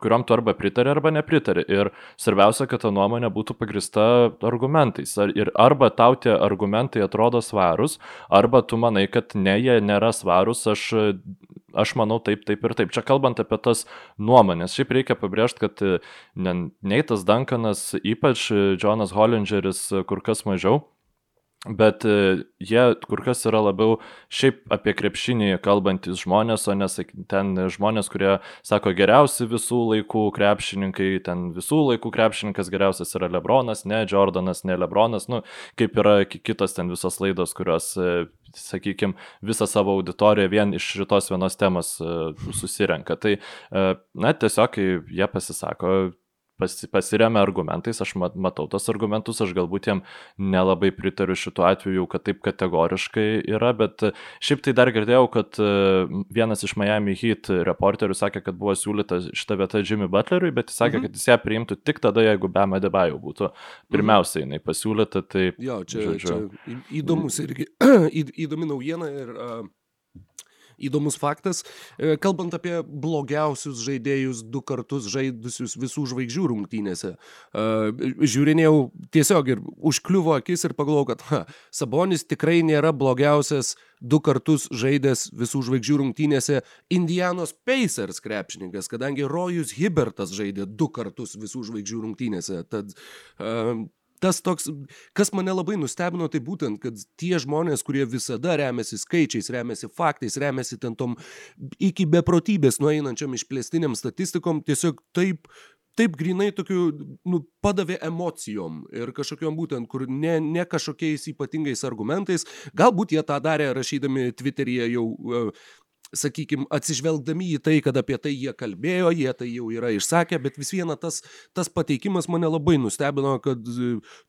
kuriuom tu arba pritari, arba nepritari. Ir svarbiausia, kad ta nuomonė būtų pagrista argumentais. Ir arba tau tie argumentai atrodo svarus, arba tu manai, kad ne, jie nėra svarus, aš, aš manau taip, taip ir taip. Čia kalbant apie tas nuomonės, šiaip reikia pabrėžti, kad nei tas Duncanas, ypač Jonas Hollingeris kur kas mažiau Bet e, jie kur kas yra labiau šiaip apie krepšinį kalbantis žmonės, o ne ten žmonės, kurie sako geriausi visų laikų krepšininkai, ten visų laikų krepšininkas geriausias yra Lebronas, ne Jordanas, ne Lebronas, nu, kaip yra kitos ten visos laidos, kurios, e, sakykime, visą savo auditoriją vien iš šitos vienos temos e, susirenka. Tai, na, tiesiog jie pasisako pasi, pasiremia argumentais, aš mat, matau tos argumentus, aš galbūt jam nelabai pritariu šituo atveju, kad taip kategoriškai yra, bet šiaip tai dar girdėjau, kad vienas iš Miami Heat reporterių sakė, kad buvo siūlyta šitą vietą Jimmy Butleriui, bet jis sakė, mhm. kad jis ją priimtų tik tada, jeigu be Medebajų būtų pirmiausiai jinai pasiūlyta. Tai, jo, čia, žodžiu, čia įdomus irgi, (clears throat) įdomi naujiena ir uh, įdomus faktas. E, kalbant apie blogiausius žaidėjus du kartus žaidusius visų žvaigždžių rungtynėse. E, žiūrinėjau tiesiog ir užkliuvo akis ir pagalvojau, kad ha, Sabonis tikrai nėra blogiausias du kartus žaidęs visų žvaigždžių rungtynėse Indianos Pacers krepšininkas, kadangi Rojus Hibertas žaidė du kartus visų žvaigždžių rungtynėse. Tad uh, tas toks, kas mane labai nustebino, tai būtent, kad tie žmonės, kurie visada remiasi skaičiais, remiasi faktais, remiasi ten tom iki beprotybės nueinančiam išplėstiniam statistikom, tiesiog taip taip grinai tokiu, nu, padavė emocijom ir kažkokiam būtent, kur ne, ne kažkokiais ypatingais argumentais, galbūt jie tą darė rašydami Twitteryje jau uh, sakykim, atsižvelgdami į tai, kad apie tai jie kalbėjo, jie tai jau yra išsakę, bet vis viena tas, tas pateikimas mane labai nustebino, kad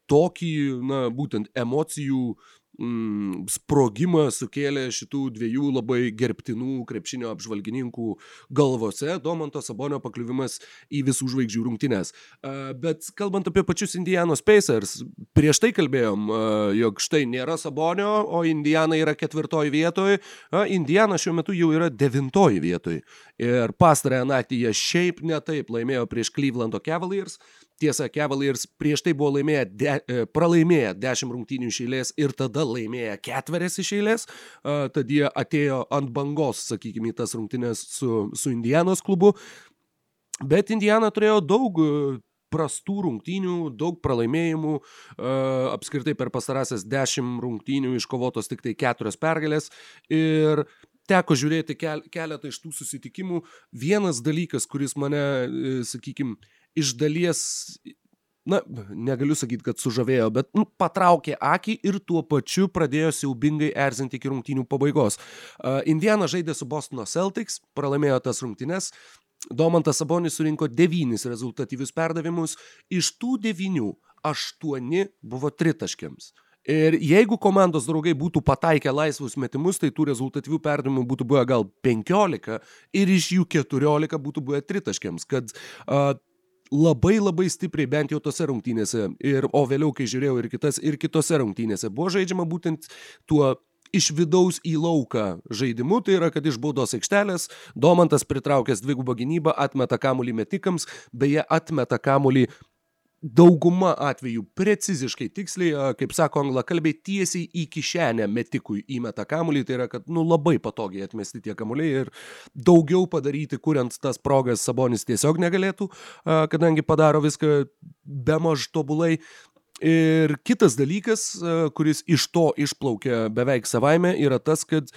tokį, na, būtent emocijų mm, sprogimą sukėlė šitų dviejų labai gerbtinų krepšinio apžvalgininkų galvose Domanto Sabonio pakliuvimas į visų žvaigždžių rungtynes. Bet kalbant apie pačius Indianos Pacers, prieš tai kalbėjom, jog štai nėra Sabonio, o Indiana yra ketvirtoji vietoje, Indiana šiuo metu jau yra devintoji vietoje. Ir pastarąją naktį jie šiaip netaip laimėjo prieš Clevelando Cavaliers. Tiesa, Cavaliers prieš tai buvo laimėję, de, e, pralaimėję 10 rungtynių iš eilės ir tada laimėję ketverias iš eilės, tad jie atėjo ant bangos, sakykime, į tas rungtynės su, su Indianos klubu. Bet Indiana turėjo daug e, prastų rungtynių, daug pralaimėjimų, apskritai per pastarąsias 10 rungtynių iškovotos tik tai keturios pergalės ir teko žiūrėti kel, keletą iš tų susitikimų. Vienas dalykas, kuris mane, e, sakykime, iš dalies na, negaliu sakyti, kad sužavėjo, bet nu, patraukė akį ir tuo pačiu pradėjo siaubingai erzinti iki rungtynių pabaigos. Uh, Indiana žaidė su Bostono Celtics, pralaimėjo tas rungtynes. Domantas Sabonis surinko devynis rezultatyvius perdavimus, iš tų devynių aštuoni buvo tritaškiams. Ir jeigu komandos draugai būtų pataikę laisvus metimus, tai tų rezultatyvių perdavimų būtų buvę gal 15 ir iš jų 14 būtų buvę tritaškiams, kad uh, labai labai stipriai bent jau tose rungtynėse, ir, o vėliau, kai žiūrėjau ir, kitas, ir kitose rungtynėse, buvo žaidžiama būtent tuo iš vidaus į lauką žaidimu, tai yra, kad iš baudos aikštelės Domantas pritraukęs dvigubą gynybą atmeta kamuolį metikams, beje atmeta kamuolį dauguma atvejų preciziškai tiksliai, kaip sako anglakalbiai, tiesiai į kišenę metikui įmeta kamuolį, tai yra, kad nu, labai patogiai atmesti tie kamuoliai ir daugiau padaryti, kuriant tas progas Sabonis tiesiog negalėtų, kadangi padaro viską be maž tobulai. Ir kitas dalykas, kuris iš to išplaukia beveik savaime, yra tas, kad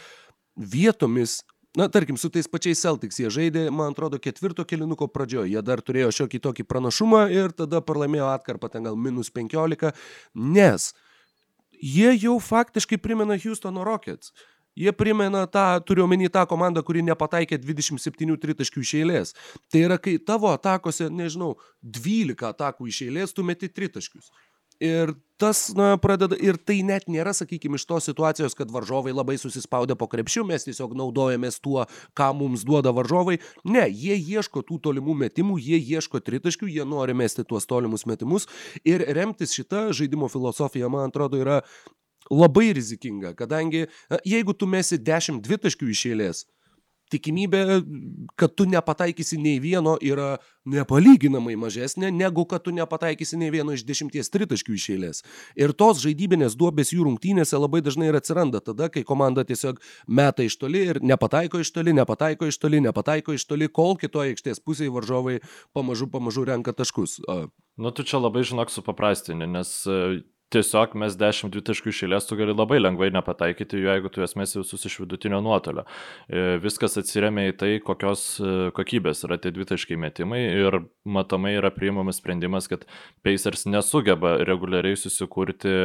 vietomis na, tarkim, su tais pačiais Celtics jie žaidė, man atrodo, ketvirto kilinuko pradžioje. Jie dar turėjo šiokį tokį pranašumą ir tada pralaimėjo atkarpą ten gal minus 15, nes jie jau faktiškai primena Houstono Rockets. Jie primena tą, turiu omeny tą komandą, kuri nepataikė 27 tritaškių iš eilės. Tai yra, kai tavo atakose, nežinau, 12 atakų iš eilės tu meti tritaškius. Ir tas, na, pradeda, ir tai net nėra, sakykime, iš tos situacijos, kad varžovai labai susispaudę po krepšių, mes tiesiog naudojamės tuo, ką mums duoda varžovai. Ne, jie ieško tų tolimų metimų, jie ieško tritaškių, jie nori mesti tuos tolimus metimus ir remtis šitą žaidimo filosofiją, man atrodo, yra labai rizikinga, kadangi jeigu tu mesi 10 dvitaškių iš eilės, tikimybė, kad tu nepataikysi nei vieno yra nepalyginamai mažesnė, negu kad tu nepataikysi nei vieno iš dešimties tritaškių iš eilės. Ir tos žaidybinės duobės jų rungtynėse labai dažnai ir atsiranda tada, kai komanda tiesiog meta iš toli ir nepataiko iš toli, nepataiko iš toli, nepataiko iš toli, kol kitoje aikštės pusėje varžovai pamažu, pamažu renka taškus. Nu, tu čia labai žinok supaprastini, nes tiesiog mes 10 dvitaškų išėlės, tu gali labai lengvai nepataikyti jeigu tu jas mesi visus iš vidutinio nuotolio. E, viskas atsiriamia į tai, kokios e, kokybės yra tie dvitaškai metimai ir matomai yra priimamas sprendimas, kad Pacers nesugeba reguliariai susikurti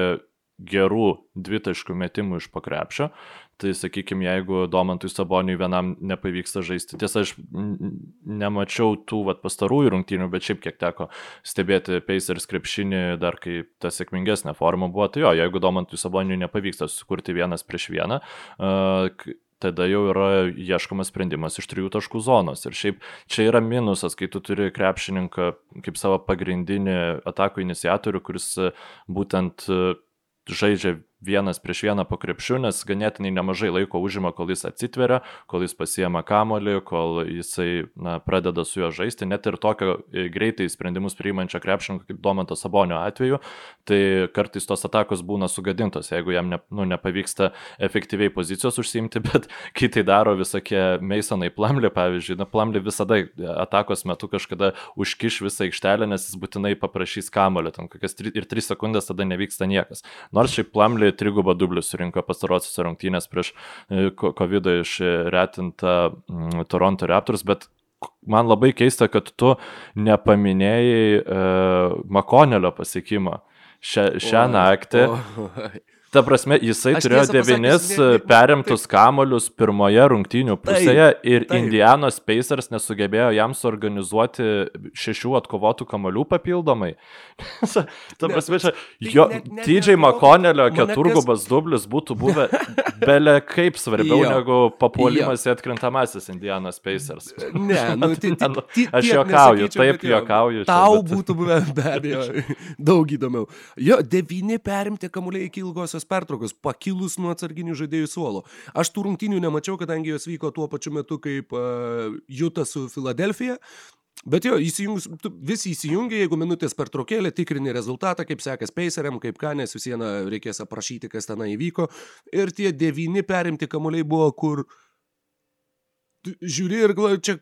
gerų dvitaškų metimų iš pakrepšio. Tai sakykime, jeigu Domantui Saboniui vienam nepavyksta žaisti, tiesa, aš nemačiau tų vat, pastarųjų rungtynių, bet šiaip kiek teko stebėti Pacers krepšinį, dar kai ta sėkmingesnė forma buvo, tai jo, jeigu Domantui Saboniui nepavyksta sukurti vienas prieš vieną, uh, tada jau yra ieškomas sprendimas iš trijų taškų zonos. Ir šiaip čia yra minusas, kai tu turi krepšininką kaip savo pagrindinį atakų iniciatorių, kuris būtent žaidžia vienas prieš vieną po krepšiu, nes ganėtinai nemažai laiko užima, kol jis atsitveria, kol jis pasiema kamolį, kol jisai na, pradeda su juo žaisti, net ir tokio e, greitai sprendimus priimančio krepšininko kaip Domanto Sabonio atveju, tai kartais tos atakos būna sugadintos, jeigu jam ne, nu, nepavyksta efektyviai pozicijos užsiimti, (laughs) bet kai tai daro visokie Masonai Plamlį, pavyzdžiui, na Plamlį visada atakos metu kažkada užkiš visą aikštelę, nes jis būtinai paprašys kamolio, ten kokias 3 ir 3 sekundės tada nevyksta niekas. Nors šiaip Plamlį trigubą dublių surinko pastarosiuose rungtynės prieš e, COVID išretintą mm, Toronto Raptors, bet man labai keista, kad tu nepaminėjai uh, Makonelio pasiekimą šią, šią o, naktį. O, Ta prasme, jisai Aš turėjo devynis ne, ne, perimtus kamolius pirmoje rungtynių pusėje taip, ir taip. Indianos Pacers nesugebėjo jam suorganizuoti šešių atkovotų kamolių papildomai. (laughs) Ta prasme, čia jo TJ McConnellio keturgubas kas... dublis būtų buvę (laughs) belė kaip svarbiau jo. negu papuolimas į atkrintamasis Indianos Pacers. Ne, nu, tai, (laughs) tai, aš juokauju, taip juokauju. Tau būtų buvę be abejo daug įdomiau. Jo, devyni perimti kamuoliai iki ilgosios ilgosios pertraukos, pakilus nuo atsarginių žaidėjų suolo. Aš tų rungtynių nemačiau, kadangi jos vyko tuo pačiu metu kaip uh, Juta su Filadelfija. Bet jo, įsijungus, visi įsijungia, jeigu minutės per trokėlę tikrini rezultatą, kaip sekės Paceriam, kaip ką, nes vis viena reikės aprašyti, kas ten įvyko. Ir tie devyni perimti kamuoliai buvo, kur uh, žiūri ir čia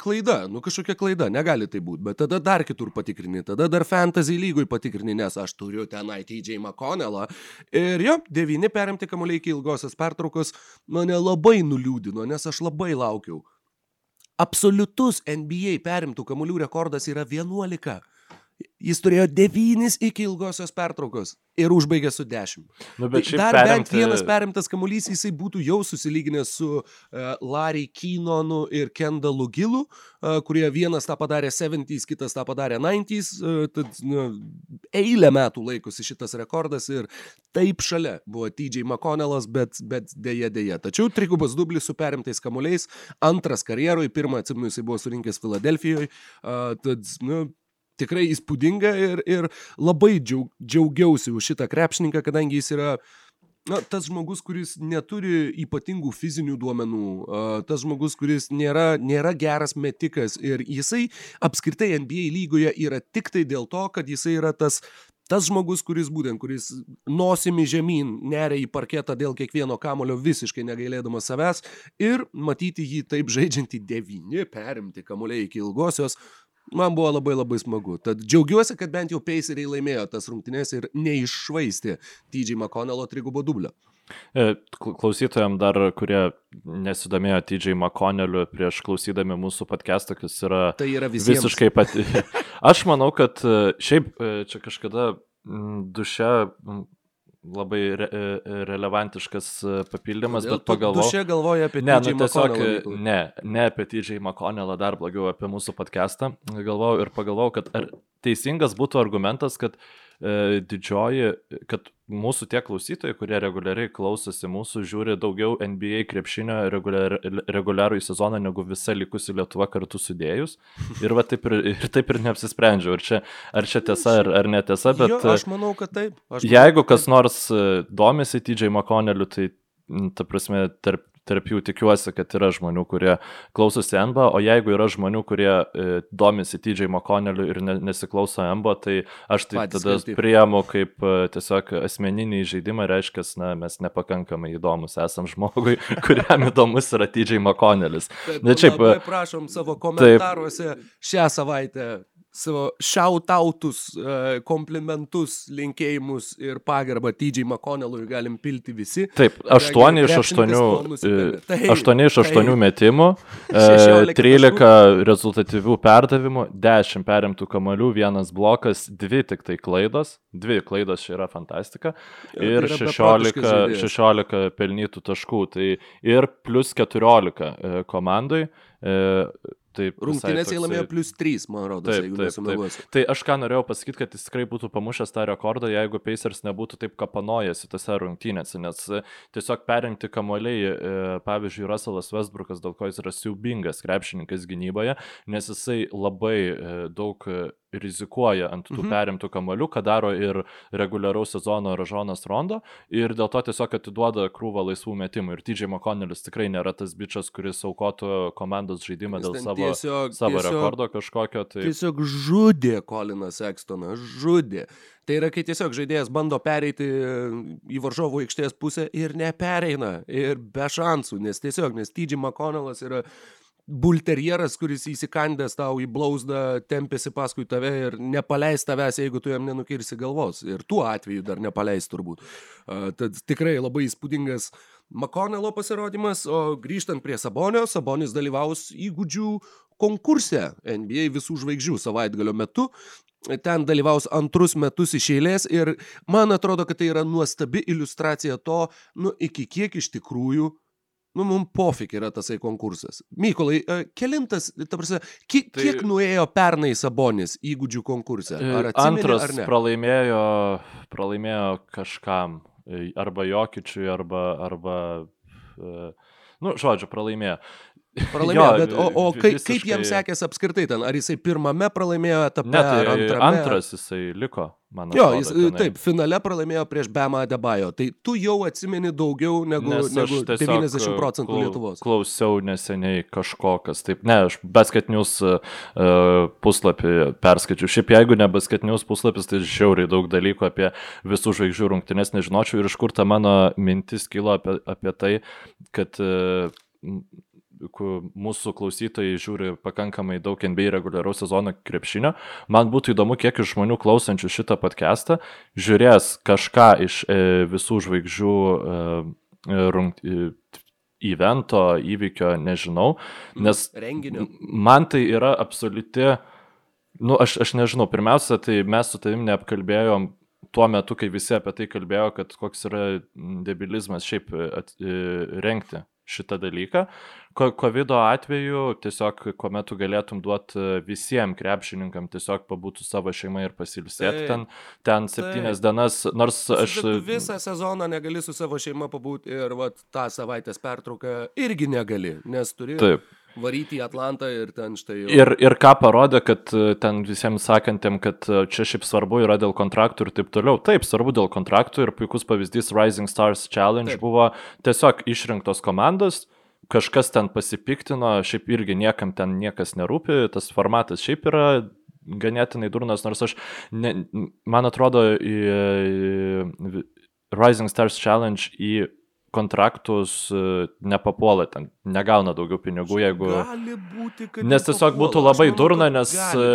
klaida, nu kažkokia klaida, negali tai būti, bet tada dar kitur patikrini, tada dar fantasy lygui patikrini, nes aš turiu tenai TJ McConnellą. Ir jo, devyni perimti kamuoliai iki ilgosios pertraukos mane labai nuliūdino, nes aš labai laukiau. Absoliutus NBA perimtų kamuolių rekordas yra 11. Jis turėjo devynis iki ilgosios pertraukos ir užbaigė su dešimt. Nu, tai dar perimti... bent vienas perimtas kamuolys, jisai būtų jau susilyginęs su uh, Larry Keenonu ir Kendalu Gilu, uh, kurie vienas tą padarė 70s, kitas tą padarė 90s. Uh, tad nu, eilę metų laikosi šitas rekordas ir taip šalia buvo TJ McConnellas, bet, bet dėja dėja. Tačiau trigubas dublis su perimtais kamuoliais, antras karjeroj, pirmą atsimenu jisai buvo surinkęs Filadelfijoje. Uh, tad, nu, tikrai įspūdinga ir, ir labai džiaug, džiaugiausi už šitą krepšininką, kadangi jis yra na, tas žmogus, kuris neturi ypatingų fizinių duomenų, tas žmogus, kuris nėra, nėra geras metikas ir jisai apskritai NBA lygoje yra tik tai dėl to, kad jisai yra tas tas žmogus, kuris būtent, kuris nosimi žemyn neria į parketą dėl kiekvieno kamulio visiškai negailėdamas savęs ir matyti jį taip žaidžiantį devyni, perimti kamuoliai iki ilgosios, man buvo labai labai smagu. Tad džiaugiuosi, kad bent jau Paceriai laimėjo tas rungtynės ir neiššvaistė TJ McConnello trigubo dublio. E, klausytojams dar, kurie nesidomėjo TJ McConnelliu prieš klausydami mūsų podcastą, kas yra, tai yra visiems. visiškai pati. (laughs) Aš manau, kad e, šiaip e, čia kažkada duše labai re, e, relevantiškas e, papildymas, bet pagalvojau. Tu čia galvoji apie ne, nu, tiesiog, ne, ne apie TJ McConnellą, dar blogiau apie mūsų podcastą. Galvojau ir pagalvojau, kad ar teisingas būtų argumentas, kad e, didžioji, kad mūsų tie klausytojai, kurie reguliariai klausosi mūsų, žiūri daugiau NBA krepšinio reguliar, reguliarų į sezoną negu visa likusi Lietuva kartu sudėjus. Ir, va, taip, ir, ir taip ir neapsisprendžiau, ar čia, ar čia tiesa, ar, ar netiesa, bet... Jo, aš manau, kad taip. Aš jeigu manau, kas nors e, domisi TJ McConnelliu, tai ta prasme, tarp tarp jų tikiuosi, kad yra žmonių, kurie klausosi NBA, o jeigu yra žmonių, kurie e, domisi TJ McConnelliu ir ne, nesiklauso NBA, tai aš tai Patys tada kaip. priemu kaip e, tiesiog asmeninį žaidimą, reiškia, na, mes nepakankamai įdomus esam žmogui, (laughs) kuriam įdomus yra TJ McConnellis. Bet, Na, šiaip, prašom savo komentaruose taip, šią savaitę savo šiautautus, komplimentus, linkėjimus ir pagarbą TJ McConnellui galim pilti visi. Taip, 8 iš 8, 8 iš 8 metimų, 13 e, rezultatyvių perdavimų, 10 perimtų kamalių, vienas blokas, 2 tik tai klaidos, 2 klaidos čia yra fantastika ir 16, 16 pelnytų taškų, tai ir plus 14 e, komandai. E, Taip, Rungtynės jie laimėjo plus 3, man rodos, taip, jeigu nesumeluosiu. Tai aš ką norėjau pasakyti, kad jis tikrai būtų pamušęs tą rekordą, jeigu Pacers nebūtų taip kapanojęs tose rungtynėse, nes e, tiesiog perimti kamuoliai, e, pavyzdžiui, Russellas Westbrookas, dėl ko jis yra siubingas krepšininkas gynyboje, nes jisai labai daug rizikuoja ant tų mhm. perimtų kamolių, ką daro ir reguliaraus sezono Ražonas Rondo ir dėl to tiesiog atiduoda krūvą laisvų metimų. Ir TJ McConnellis tikrai nėra tas bičias, kuris aukotų komandos žaidimą dėl savo, tiesiog, savo tiesiog, rekordo kažkokio. Tai... Tiesiog žudė Kolinas Ekstoną, žudė. Tai yra, kai tiesiog žaidėjas bando pereiti į varžovų aikštės pusę ir nepereina. Ir be šansų, nes tiesiog, nes TJ McConnellas yra bulterjeras, kuris įsikandęs tau į blauzdą, tempėsi paskui tave ir nepaleis tavęs, jeigu tu jam nenukirsi galvos. Ir tuo atveju dar nepaleis turbūt. Uh, tad tikrai labai įspūdingas Makonelo pasirodymas, o grįžtant prie Sabonio, Sabonis dalyvaus įgūdžių konkurse NBA visų žvaigždžių savaitgalio metu. Ten dalyvaus antrus metus iš eilės ir man atrodo, kad tai yra nuostabi iliustracija to, nu, iki kiek iš tikrųjų Nu, mums pofik yra tasai konkursas. Mykolai, e, kelintas, ta prasme, kiek, tai, kiek nuėjo pernai Sabonis įgūdžių konkurse? Ar e, atsimeni, antras ar pralaimėjo, pralaimėjo kažkam, e, arba Jokičiui, arba, arba, nu, žodžiu, pralaimėjo. Pralaimėjo, jo, bet o, o kaip, visiškai... kaip jam sekėsi apskritai ten? Ar jisai pirmame pralaimėjo etape? Ne, tai antrame? antras jisai liko, man atrodo. Jo, jis, tenai. taip, finale pralaimėjo prieš Bema Adebayo. Tai tu jau atsimeni daugiau negu, negu 90 procentų klau, Lietuvos. Klausiau neseniai kažkokas. Taip, ne, aš Basket News uh, puslapį perskaičiu. Šiaip jeigu ne Basket News puslapis, tai žiauriai daug dalykų apie visų žvaigždžių rungtynės nežinočiau ir iš kur ta mano mintis kilo apie, apie tai, kad uh, mūsų klausytojai žiūri pakankamai daug NBA reguliaraus sezono krepšinio. Man būtų įdomu, kiek iš žmonių klausančių šitą podcastą žiūrės kažką iš e, visų žvaigždžių e, rungt, e, evento, įvykio, nežinau, mm, nes renginio. Man tai yra absoliuti, nu aš, aš nežinau, pirmiausia, tai mes su tavim neapkalbėjom tuo metu, kai visi apie tai kalbėjo, kad koks yra debilizmas šiaip at, rengti šitą dalyką. COVID atveju tiesiog, kuomet tu galėtum duoti e, visiems krepšininkam tiesiog pabūtų savo šeimą ir pasilsėti ten, ten septynias dienas, nors aš... Visą sezoną negali su savo šeima pabūti ir vat, tą savaitės pertrauką irgi negali, nes turi... Taip varyti į Atlantą ir ten štai jau. Ir, ir ką parodė, kad e, ten visiems sakantiem, kad e, čia šiaip svarbu yra dėl kontraktų ir taip toliau. Taip, svarbu dėl kontraktų ir puikus pavyzdys Rising Stars Challenge taip. buvo tiesiog išrinktos komandos, kažkas ten pasipiktino, šiaip irgi niekam ten niekas nerūpi, tas formatas šiaip yra ganėtinai durnas, nors aš, ne, man atrodo, į, į Rising Stars Challenge į kontraktus e, nepapuola ten, negauna daugiau pinigų, jeigu... Būti. Nes tiesiog papuola. būtų labai manau, durna, nes. E,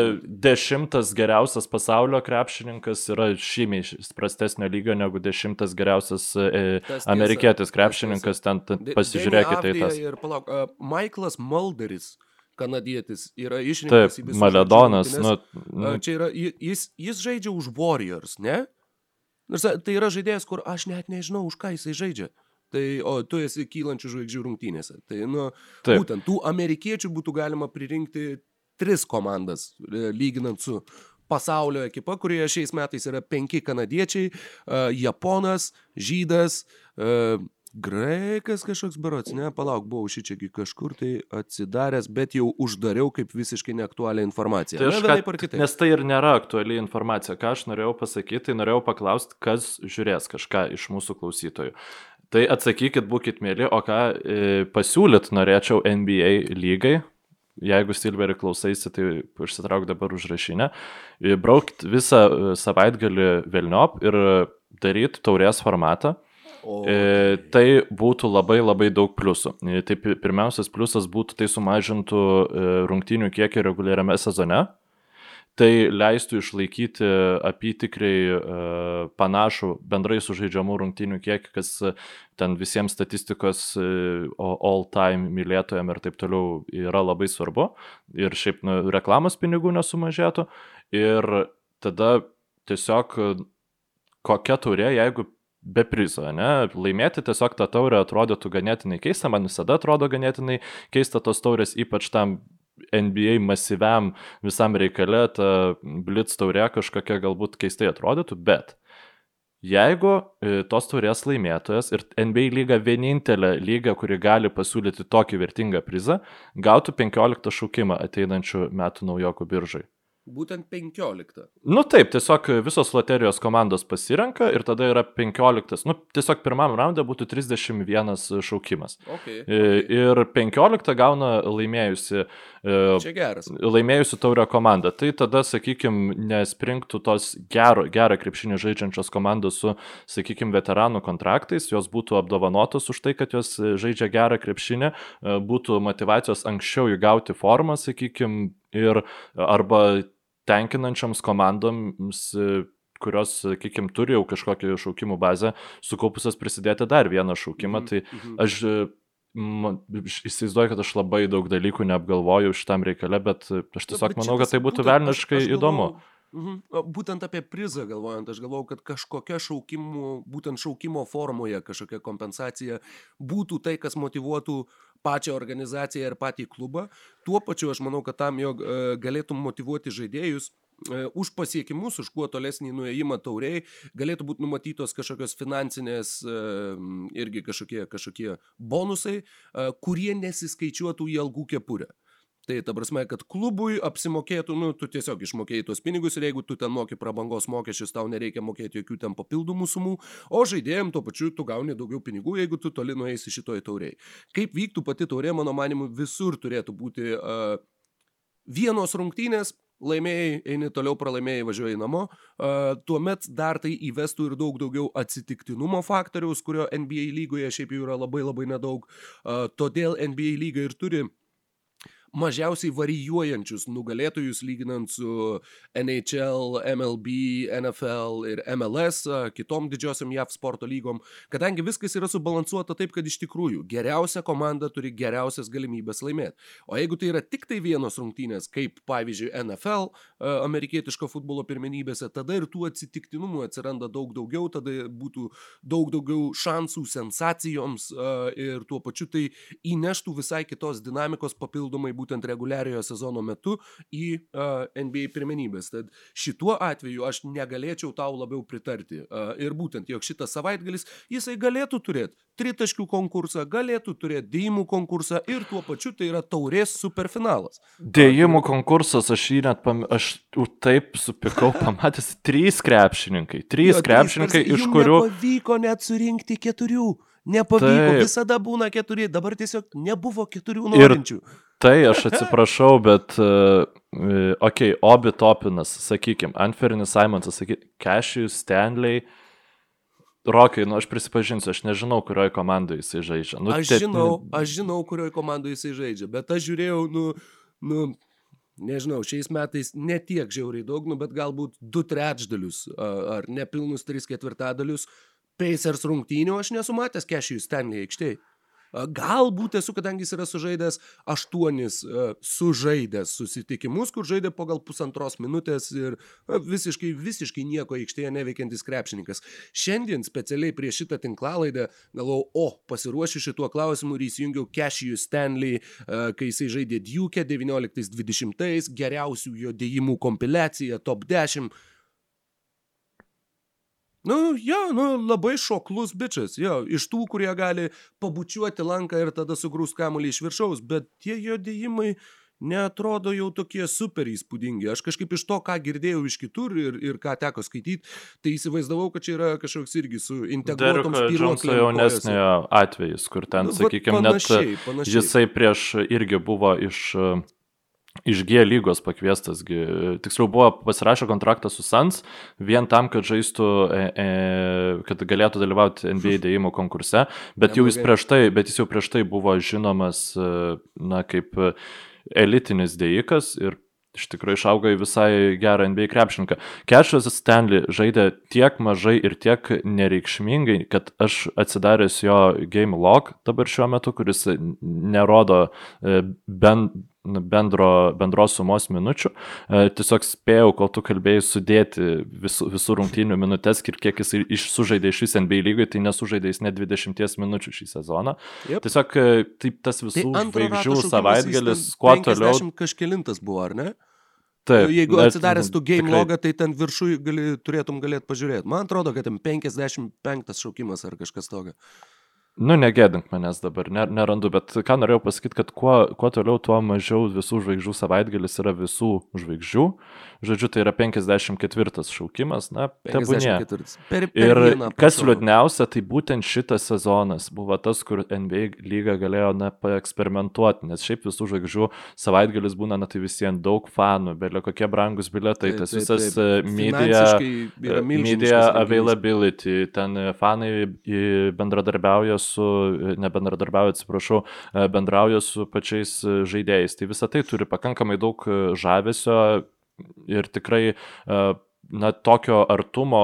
dešimtas geriausias pasaulio krepšininkas yra žymiai prastesnio lygio negu dešimtas geriausias e, amerikietis krepšininkas, ten, ten pasižiūrėkite į tas. Ir palauk, uh, Michaelas Mulderis kanadietis yra išrinktas į visą. Maledonas, nu, nu. Čia yra, jis, jis žaidžia už Warriors, ne? Nors tai yra žaidėjas, kur aš net nežinau, už ką jisai žaidžia. Tai, o tu esi kylančių žvaigždžių rungtynėse. Tai, nu, Taip. būtent tų amerikiečių būtų galima pririnkti tris komandas, e, lyginant su pasaulio ekipa, kurioje šiais metais yra penki kanadiečiai, uh, japonas, žydas, uh, graikas kažkoks barots, ne, palauk, buvau šičiagi kažkur tai atsidaręs, bet jau uždariau kaip visiškai neaktualią informaciją. Tai aš, ne, kad, nes tai ir nėra aktuali informacija. Ką aš norėjau pasakyti, tai norėjau paklausti, kas žiūrės kažką iš mūsų klausytojų. Tai atsakykit, būkite mėly, o ką e, pasiūlyt norėčiau NBA lygai, jeigu Silverį klausaisi, tai išsitrauk dabar užrašinę, e, braukt visą e, savaitgalį Vilniop ir daryt taurės formatą. O... E, tai būtų labai labai daug pliusų. E, tai pirmiausias pliusas būtų, tai sumažintų e, rungtynių kiekį reguliariame sezone. Tai leistų išlaikyti apytikriai uh, panašų bendrai sužaidžiamų rungtynių kiekį, kas ten visiems statistikos uh, all-time mylėtojams ir taip toliau yra labai svarbu. Ir šiaip nu, reklamos pinigų nesumažėtų. Ir tada tiesiog kokia taurė, jeigu be prizo, ne? Laimėti tiesiog tą taurę atrodytų ganėtinai keista, man visada atrodo ganėtinai keista tos taurės, ypač tam NBA masyviam visam reikale, ta blitz taurė kažkokia galbūt keistai atrodytų, bet Jeigu e, tos turės laimėtojas ir NBA lyga vienintelė lyga, kuri gali pasiūlyti tokį vertingą prizą, gautų 15 šaukimą ateinančių metų naujokų biržai. Būtent 15. Nu taip, tiesiog visos loterijos komandos pasirenka ir tada yra 15. Nu, tiesiog pirmam raunde būtų 31 šaukimas. Okay, e, okay. Ir 15 gauna laimėjusi, e, laimėjusi taurę komandą. Tai tada, sakykime, nespringtų tos gero, gerą krepšinį žaidžiančios komandos su, sakykime, veteranų kontraktais, jos būtų apdovanotos už tai, kad jos žaidžia gerą krepšinį, e, būtų motivacijos anksčiau įgauti formą, sakykime, ir arba tenkinančioms komandoms, kurios, sakykime, turi jau kažkokią šaukimų bazę, sukaupusios prisidėti dar vieną šaukimą. Mm -hmm. Tai mhm. aš man, įsivaizduoju, kad aš labai daug dalykų neapgalvoju šitam reikale, bet aš tiesiog bet manau, kad tai būtų velniškai įdomu. Galvoju, Mhm. Būtent apie prizą galvojant, aš galvau, kad kažkokia šaukimų, būtent šaukimo formoje kažkokia kompensacija būtų tai, kas motivuotų pačią organizaciją ir patį klubą. Tuo pačiu aš manau, kad tam, jog e, galėtum motivuoti žaidėjus, e, už pasiekimus, už kuo tolesnį nuėjimą tauriai, galėtų būti numatytos kažkokios finansinės e, irgi kažkokie, kažkokie bonusai, kurie nesiskaičiuotų į algų kepurę. Tai ta prasme, kad klubui apsimokėtų, nu, tu tiesiog išmokėjai tuos pinigus ir jeigu tu ten moki prabangos mokesčius, tau nereikia mokėti jokių ten papildomų sumų, o žaidėjim tuo pačiu tu gauni daugiau pinigų, jeigu tu toli nueisi šitoj tauriai. Kaip vyktų pati taurė, mano manimu, visur turėtų būti uh, vienos rungtynės, laimėjai, eini toliau, pralaimėjai, važiuoji namo, uh, tuomet dar tai įvestų ir daug daugiau atsitiktinumo faktoriaus, kurio NBA lygoje šiaip jau yra labai labai nedaug, uh, todėl NBA lyga ir turi mažiausiai varijuojančius nugalėtojus lyginant su NHL, MLB, NFL ir MLS, kitom didžiosiam JAV sporto lygom, kadangi viskas yra subalansuota taip, kad iš tikrųjų geriausia komanda turi geriausias galimybės laimėti. O jeigu tai yra tik tai vienos rungtynės, kaip pavyzdžiui NFL, amerikietiško futbolo pirmenybėse, tada ir tų atsitiktinumų atsiranda daug daugiau, tada būtų daug daugiau šansų sensacijoms ir tuo pačiu tai įneštų visai kitos dinamikos papildomai būtų būtent reguliariojo sezono metu į uh, NBA pirmenybės. Tad šituo atveju aš negalėčiau tau labiau pritarti. Uh, ir būtent, jog šitas savaitgalis jisai galėtų turėti tritaškių konkursą, galėtų turėti dėjimų konkursą ir tuo pačiu tai yra taurės superfinalas. Dėjimų konkursas, aš jį net pam... aš taip supikau, (laughs) pamatęs, trys krepšininkai. Trys jo, krepšininkai, trys, iš kurių... Pavyko net surinkti keturių. Nepavyko, Taip. visada būna keturi, dabar tiesiog nebuvo keturių norinčių. Ir tai aš atsiprašau, bet, uh, okei, okay, Obi Topinas, sakykime, Anfernis Simonsas, sakykime, Cassius Stanley. Rokai, nu aš prisipažinsiu, aš nežinau, kurioje komandoje jisai žaidžia. Nu, aš, žinau, aš žinau, kurioje komandoje jisai žaidžia, bet aš žiūrėjau, nu, nu, nežinau, šiais metais ne tiek žiauriai daug, nu, bet galbūt du trečdalius ar nepilnus tris ketvirtadalius Pacers rungtynių aš nesu matęs Kešijų Stanley aikštėje. Galbūt esu, kadangi jis yra sužaidęs aštuonis sužaidęs susitikimus, kur žaidė po gal pusantros minutės ir visiškai, visiškai nieko aikštėje neveikiantis krepšininkas. Šiandien specialiai prieš šitą tinklalaidę galvojau, o, pasiruošiu šituo klausimu ir įsijungiau Kešijų Stanley, kai jisai žaidė Duke 19-20, geriausių jo dėjimų kompiliacija, top 10 Nu, jo, nu, labai šoklus bičias, jo, iš tų, kurie gali pabučiuoti lanką ir tada sugrūs kamuolį iš viršaus, bet tie jo dėjimai neatrodo jau tokie super įspūdingi. Aš kažkaip iš to, ką girdėjau iš kitur ir, ir ką teko skaityti, tai įsivaizdavau, kad čia yra kažkoks irgi su integruotom spyruoklėm. jaunesniojo atvejis, kur ten, nu, sakykime, net panašiai. jisai prieš irgi buvo iš iš G lygos pakviestas, tiksliau buvo pasirašę kontraktą su Sans vien tam, kad žaistų, e, e, kad galėtų dalyvauti NBA (laughs) dėjimo konkurse, bet jau jis prieš tai, bet jis jau prieš tai buvo žinomas, e, na, kaip elitinis dėjikas ir iš tikrųjų išaugo į visai gerą NBA krepšininką. Kešas Stanley žaidė tiek mažai ir tiek nereikšmingai, kad aš atsidaręs jo game log dabar šiuo metu, kuris nerodo e, bent bendro, bendros sumos minučių. E, tiesiog spėjau, kol tu kalbėjai, sudėti visų, visų rungtynių minutės ir kiek jis sužaidė iš vis NBA lygoje, tai nesužaidė jis net 20 minučių šį sezoną. Yep. Tiesiog e, taip tas visų tai žvaigždžių savaitgalis, kuo toliau. Kažkelintas buvo, ar ne? Taip, Jeigu atsidaręs tu game tikrai... logą, tai ten viršui gali, turėtum galėti pažiūrėti. Man atrodo, kad ten 55 šaukimas ar kažkas tokio. Nu, negėdink manęs dabar, ner, nerandu, bet ką norėjau pasakyti, kad kuo, kuo toliau, tuo mažiau visų žvaigždžių savaitgalis yra visų žvaigždžių. Žodžiu, tai yra 54 šaukimas, na, tebūnie. Per, per ir vieną, kas liūdniausia, tai būtent šitas sezonas buvo tas, kur NBA lyga galėjo, na, paeksperimentuoti, nes šiaip visų žvaigždžių savaitgalis būna, na, tai visiems daug fanų, belė kokie brangus biletai, tas taip, visas taip, taip. media, e, media availability, ten fanai bendradarbiauja su, nebendradarbiauja, atsiprašau, e, bendrauja su pačiais e, žaidėjais. Tai visą tai turi pakankamai daug e, žavesio ir tikrai na, tokio artumo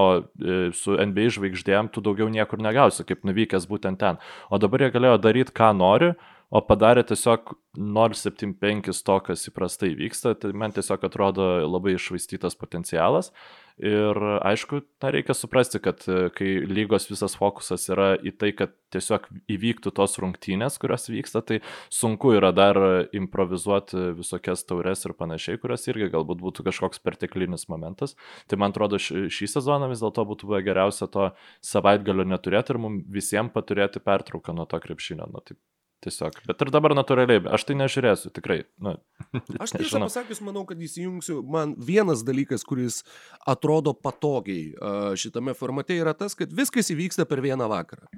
su NBA žvaigždėm tu daugiau niekur negausi, kaip nuvykęs būtent ten. O dabar jie galėjo daryti, ką nori, o padarė tiesiog 0,75 to, kas įprastai vyksta, tai man tiesiog atrodo labai išvaistytas potencialas. Ir aišku, tą reikia suprasti, kad e, kai lygos visas fokusas yra į tai, kad tiesiog įvyktų tos rungtynės, kurios vyksta, tai sunku yra dar improvizuoti visokias taures ir panašiai, kurios irgi galbūt būtų kažkoks perteklinis momentas. Tai man atrodo, šį sezoną vis dėlto būtų buvę geriausia to savaitgalio neturėti ir mums visiems paturėti pertrauką nuo to krepšinio. Nu, tai Tiesiog. Bet ir dabar natūraliai, aš tai nežiūrėsiu, tikrai. Nu, (laughs) aš tiesą pasakius, manau, kad įsijungsiu. Man vienas dalykas, kuris atrodo patogiai šitame formate, yra tas, kad viskas įvyksta per vieną vakarą.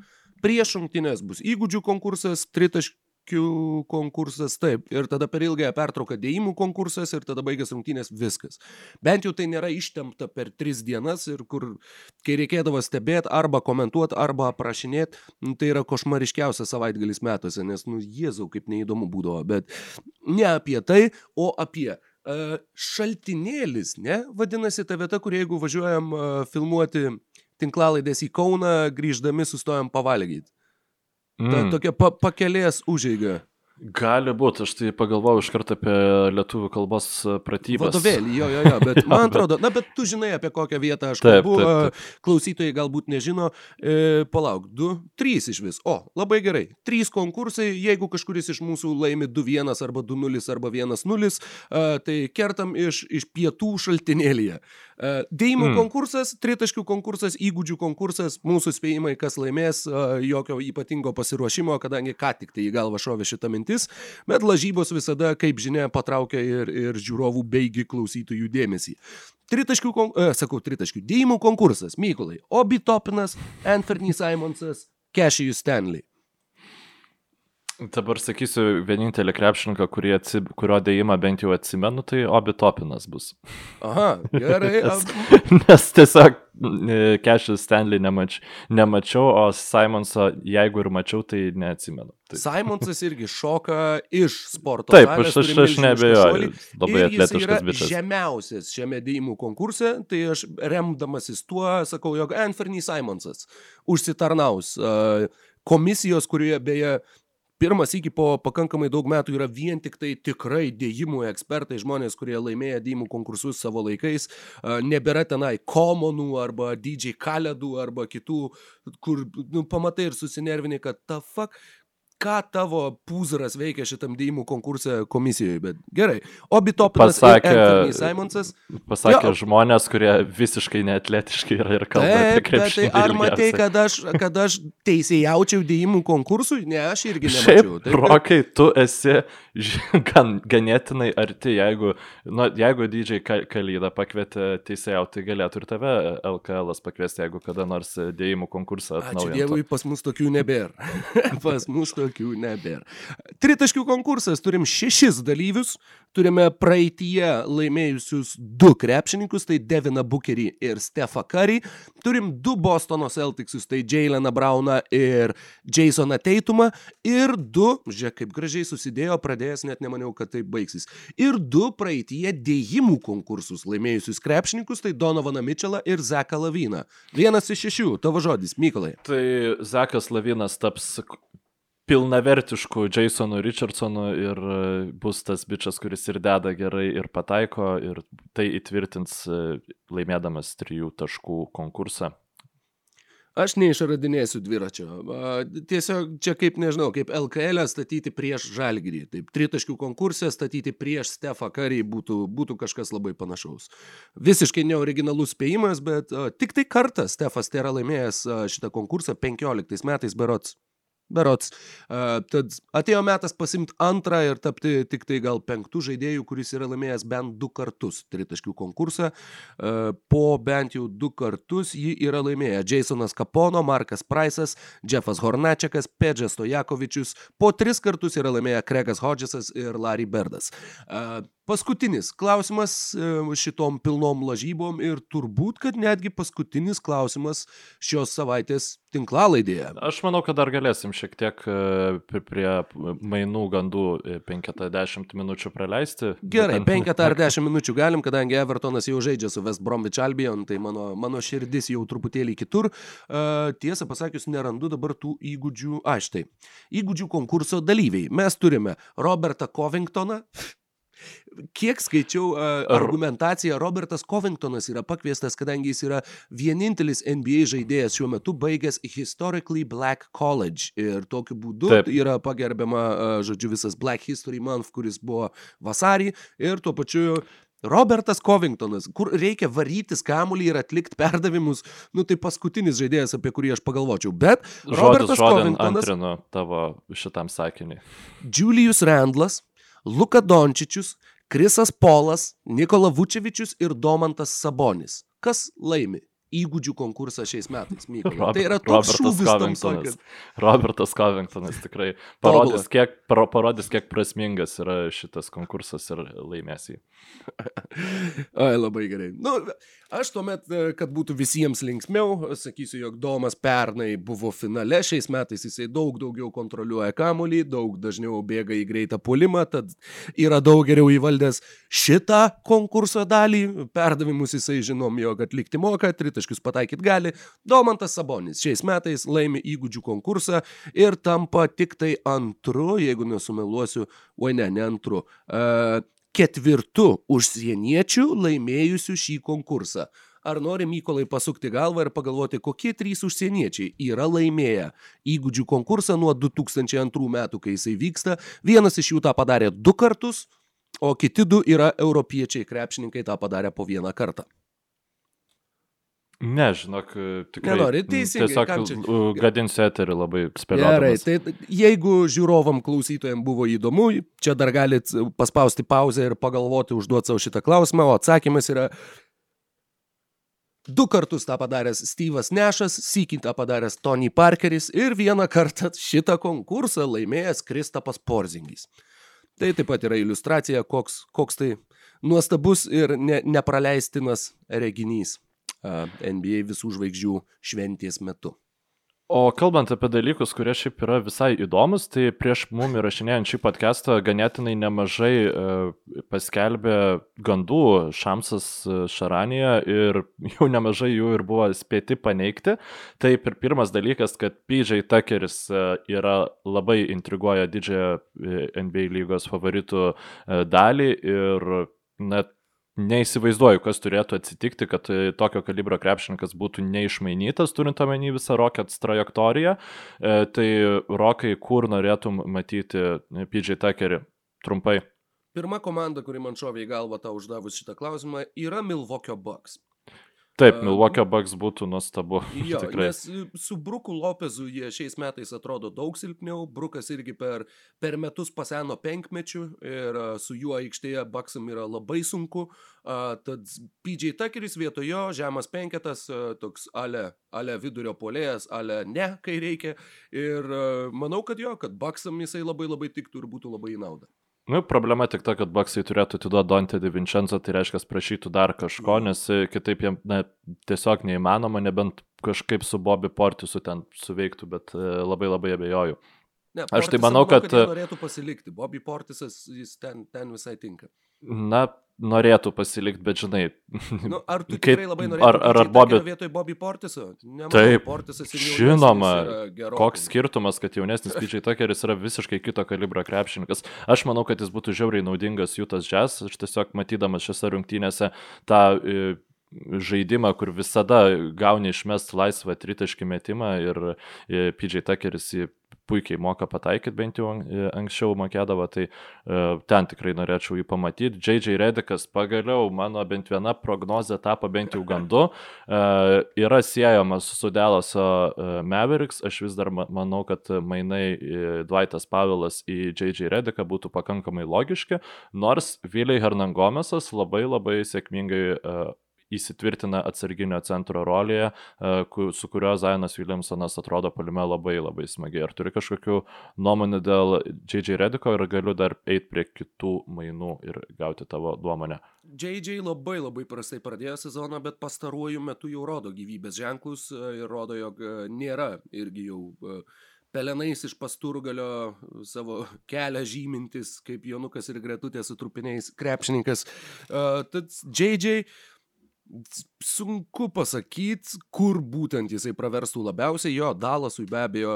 Prieš šimtinės bus įgūdžių konkursas, tritaškių šokių konkursas, taip, ir tada per ilgąją pertrauką dėjimų konkursas ir tada baigęs rungtynės viskas. Bent jau tai nėra ištempta per tris dienas ir kur, kai reikėdavo stebėti arba komentuoti, arba aprašinėti, nu, tai yra košmariškiausias savaitgalis metuose, nes, nu, jėzau, kaip neįdomu būdavo, bet ne apie tai, o apie uh, šaltinėlis, ne, vadinasi ta vieta, kur jeigu važiuojam uh, filmuoti tinklalaidės į Kauną, grįždami sustojam pavalgyti. Mm. Ta tokia pa pakelės užeiga. Gali būti, aš tai pagalvojau iš karto apie lietuvių kalbos pratybas. Vadovėlį, jo, jo, jo, bet (laughs) man atrodo, na, bet tu žinai, apie kokią vietą aš taip, kalbu, taip, taip. klausytojai galbūt nežino, e, palauk, du, trys iš vis, o, labai gerai, trys konkursai, jeigu kažkuris iš mūsų laimi 2-1 arba 2-0 arba 1-0, e, tai kertam iš, iš pietų šaltinėlėje. E, dėjimų mm. konkursas, tritaškių konkursas, įgūdžių konkursas, mūsų spėjimai, kas laimės, e, jokio ypatingo pasiruošimo, kadangi ką tik tai į galvą šovė šitą mintis mintis, bet lažybos visada, kaip žinia, patraukia ir, ir žiūrovų beigi klausytojų dėmesį. Tritaškių, e, sakau, tritaškių dėjimų konkursas, Mykolai, Obi Topinas, Anthony Simonsas, Cashijus Stanley. Dabar sakysiu vienintelį krepšininką, atsib, kurio dėjimą bent jau atsimenu, tai Obi Topinas bus. Aha, gerai. (laughs) nes, nes tiesiog Kešis Stanley nemač, nemačiau, o Simonso, jeigu ir mačiau, tai neatsimenu. Simonsas irgi šoka iš sporto. Taip, aš, aš, aš nebejoju. Labai atletiškas bičias. Žemiausias šiame dėjimų konkurse, tai aš remdamasis tuo sakau, jog Anthony Simonsas užsitarnaus komisijos, kurioje beje pirmas iki po pakankamai daug metų yra vien tik tai tikrai dėjimų ekspertai, žmonės, kurie laimėjo dėjimų konkursus savo laikais, nebėra tenai komonų arba DJ Kaledų arba kitų, kur nu, pamatai ir susinervini, kad ta fuck, ką tavo pūzaras veikia šitam dėjimų konkursė komisijoje, bet gerai. Obi Topinas pasakė, Simonsas. Pasakė jo, žmonės, kurie visiškai neatletiškai yra ir kalba taip, krepšinį. Tai ar matai, kad aš, kad aš teisėjaučiau dėjimų konkursui? Ne, aš irgi nemačiau. Šiaip, Rokai, tu esi gan, ganėtinai arti, jeigu, nu, jeigu didžiai Kalydą pakvietė teisėjauti, tai galėtų ir tave LKL pakviesti, jeigu kada nors dėjimų konkursą atnaujintų. Ačiū Dievui, pas mus tokių nebėra. (laughs) pas mus tokių tokių nebėra. Tritaškių konkursas, turim šešis dalyvius, turime praeitie laimėjusius du krepšininkus, tai Deviną Bukerį ir Stefą Curry, turim du Bostono Celticsus, tai Jaileną Brauną ir Jasoną Teitumą, ir du, žiūrėk, kaip gražiai susidėjo, pradėjęs net nemaniau, kad tai baigsis, ir du praeitie dėjimų konkursus laimėjusius krepšininkus, tai Donovaną Mitchellą ir Zeką Lavyną. Vienas iš šešių, tavo žodis, Mykolai. Tai Zekas Lavinas taps pilnavertišku Jasonu Richardsonu ir e, bus tas bičias, kuris ir deda gerai, ir pataiko, ir tai įtvirtins e, laimėdamas trijų taškų konkursą. Aš neišradinėsiu dviračio. Tiesiog čia kaip, nežinau, kaip LKL statyti prieš Žalgirį. Taip, tritaškių konkursą statyti prieš Stefą Karį būtų, būtų kažkas labai panašaus. Visiškai neoriginalus spėjimas, bet tik tai kartą Stefas tai yra laimėjęs šitą konkursą 15 metais berots. Berots. Tad atėjo metas pasimti antrą ir tapti tik tai gal penktų žaidėjų, kuris yra laimėjęs bent du kartus tritaškių konkursą. Po bent jau du kartus jį yra laimėję Jasonas Kapono, Markas Price'as, Jeffas Hornačiakas, Pedžas Stojakovičius. Po tris kartus yra laimėję Kregas Hodgesas ir Larry Berdas. Paskutinis klausimas šitom pilnom lažybom ir turbūt, kad netgi paskutinis klausimas šios savaitės tinklalaidėje. Aš manau, kad dar galėsim šiek tiek prie mainų gandų 50 minučių praleisti. Gerai, 50 ar 10 minučių galim, kadangi Evertonas jau žaidžia su West Bromwich Albion, tai mano, mano širdis jau truputėlį kitur. Tiesą pasakius, nerandu dabar tų įgūdžių. A, štai. Įgūdžių konkurso dalyviai. Mes turime Robertą Covingtoną. Kiek skaičiau argumentaciją, Robertas Covingtonas yra pakviestas, kadangi jis yra vienintelis NBA žaidėjas šiuo metu baigęs Historically Black College ir tokiu būdu Taip. yra pagerbiama, žodžiu, visas Black History Month, kuris buvo vasarį ir tuo pačiu Robertas Covingtonas, kur reikia varytis kamuolį ir atlikti perdavimus, nu tai paskutinis žaidėjas, apie kurį aš pagalvočiau. Bet Žodis, Robertas Covingtonas. Antrinu tavo šitam sakiniui. Julius Randlas, Luka Dončičius, Krisas Polas, Nikola Vučevičius ir Domantas Sabonis. Kas laimi? Įgūdžių konkursą šiais metais. Robert, tai yra toks šūvis tam sakant. Robertas Covingtonas tikrai parodys kiek, parodys, kiek prasmingas yra šitas konkursas ir laimės jį. (laughs) Ai, labai gerai. Nu, aš tuomet, e, kad būtų visiems linksmiau, sakysiu, jog Domas pernai buvo finale, šiais metais jisai daug daugiau kontroliuoja kamuolį, daug dažniau bėga į greitą pulimą, tad yra daug geriau įvaldęs šitą konkurso dalį. Perdavimus jisai žinom, jog atlikti moka, tritaškius pataikyti gali. Domantas Sabonis šiais metais laimi įgūdžių konkursą ir tampa tik tai antru, jeigu nesumeluosiu, oi ne, ne antru. Uh, ketvirtu užsieniečiu laimėjusiu šį konkursą. Ar nori Mykolai pasukti galvą ir pagalvoti, kokie trys užsieniečiai yra laimėję įgūdžių konkursą nuo 2002 metų, kai jisai vyksta. Vienas iš jų tą padarė du kartus, o kiti du yra europiečiai krepšininkai tą padarė po vieną kartą. Ne, žinok, tikrai. Nenori, teisingai. Tiesiog gadinsiu eterį labai spėliodamas. Gerai, tai jeigu žiūrovam klausytojams buvo įdomu, čia dar galit paspausti pauzę ir pagalvoti, užduoti savo šitą klausimą, o atsakymas yra Du kartus tą padaręs Steve'as Nešas, sykį tą padaręs Tony Parkeris ir vieną kartą šitą konkursą laimėjęs Kristapas Porzingis. Tai taip pat yra iliustracija, koks, koks tai nuostabus ir ne, nepraleistinas reginys. NBA visų žvaigždžių šventės metu. O kalbant apie dalykus, kurie šiaip yra visai įdomus, tai prieš mum įrašinėjant šį podcastą ganėtinai nemažai e, paskelbė gandų Šamsas e, Šaranija ir (laughs) jau nemažai jų ir buvo spėti paneigti. Taip ir pirmas dalykas, kad PJ Tuckeris e, yra labai intriguoja didžiąją NBA lygos favoritų dalį ir net neįsivaizduoju, kas turėtų atsitikti, kad e, tokio kalibro krepšininkas būtų neišmainytas, turint omeny visą Rockets trajektoriją. E, tai Rokai, kur norėtum matyti e, PJ Tuckerį? Trumpai. Pirma komanda, kuri man šovė į galvą tau uždavus šitą klausimą, yra Milwaukee Bucks. Taip, Milwaukee Bucks būtų nuostabu. (laughs) Jo, tikrai. nes su Bruku Lopezu jie šiais metais atrodo daug silpniau. Brukas irgi per, per metus paseno penkmečių ir su juo aikštėje Bucksam yra labai sunku. Uh, tad PJ Tuckeris vietojo, žemas penketas, uh, toks ale, ale vidurio polėjas, ale ne, kai reikia. Ir uh, manau, kad jo, kad Bucksam jisai labai labai tiktų ir būtų labai į naudą. Nu, problema tik ta, kad Baksai turėtų atiduoti Dante Di Vincenzo, tai reiškia, prašytų dar kažko, nes e, kitaip jiems na, tiesiog neįmanoma, nebent kažkaip su Bobby Portisu ten suveiktų, bet e, labai labai abejoju. Ne, Portisą, aš tai manau, kad... kad norėtų pasilikti. Bobby Portisas, jis ten, ten visai tinka. Na, norėtų pasilikti, bet žinai. (laughs) Nu, ar tu (laughs) kaip, labai norėtum ar, ar, ar Bobby... vietoj Bobby Portiso? Nemanau, Taip, Portisas žinoma, koks skirtumas, kad jaunesnis Pidžiai Tuckeris yra visiškai kito kalibro krepšininkas. Aš manau, kad jis būtų žiauriai naudingas Jutas Jazz, aš tiesiog matydamas šiose rungtynėse tą e, žaidimą, kur visada gauni išmest laisvą tritaškį metimą ir e, PJ Tuckeris jį puikiai moka pataikyti, bent jau e, anksčiau mokėdavo, tai uh, ten tikrai norėčiau jį pamatyti. JJ Redikas pagaliau, mano bent viena prognozė tapo bent jau gandu, yra siejamas su Delaso Mavericks, aš vis dar manau, kad mainai Dvaitas Pavilas į JJ Rediką būtų pakankamai logiški, nors Viliai Hernangomesas labai labai sėkmingai įsitvirtina atsarginio centro rolėje, e, su kurio Zainas Williamsonas atrodo palime labai labai smagiai. Ar turi kažkokių nuomonių dėl JJ Rediko ir galiu dar eiti prie kitų mainų ir gauti tavo nuomonę? JJ labai labai prastai pradėjo sezoną, bet pastaruoju metu jau rodo gyvybės ženklus e, ir rodo, jog e, nėra irgi jau pelenais iš pasturgalio savo kelią žymintis, kaip Jonukas ir Gretutė su trupiniais krepšininkas. Uh, tad JJ Sunku pasakyti, kur būtent jisai praverstų labiausiai. Jo, Dalasui be abejo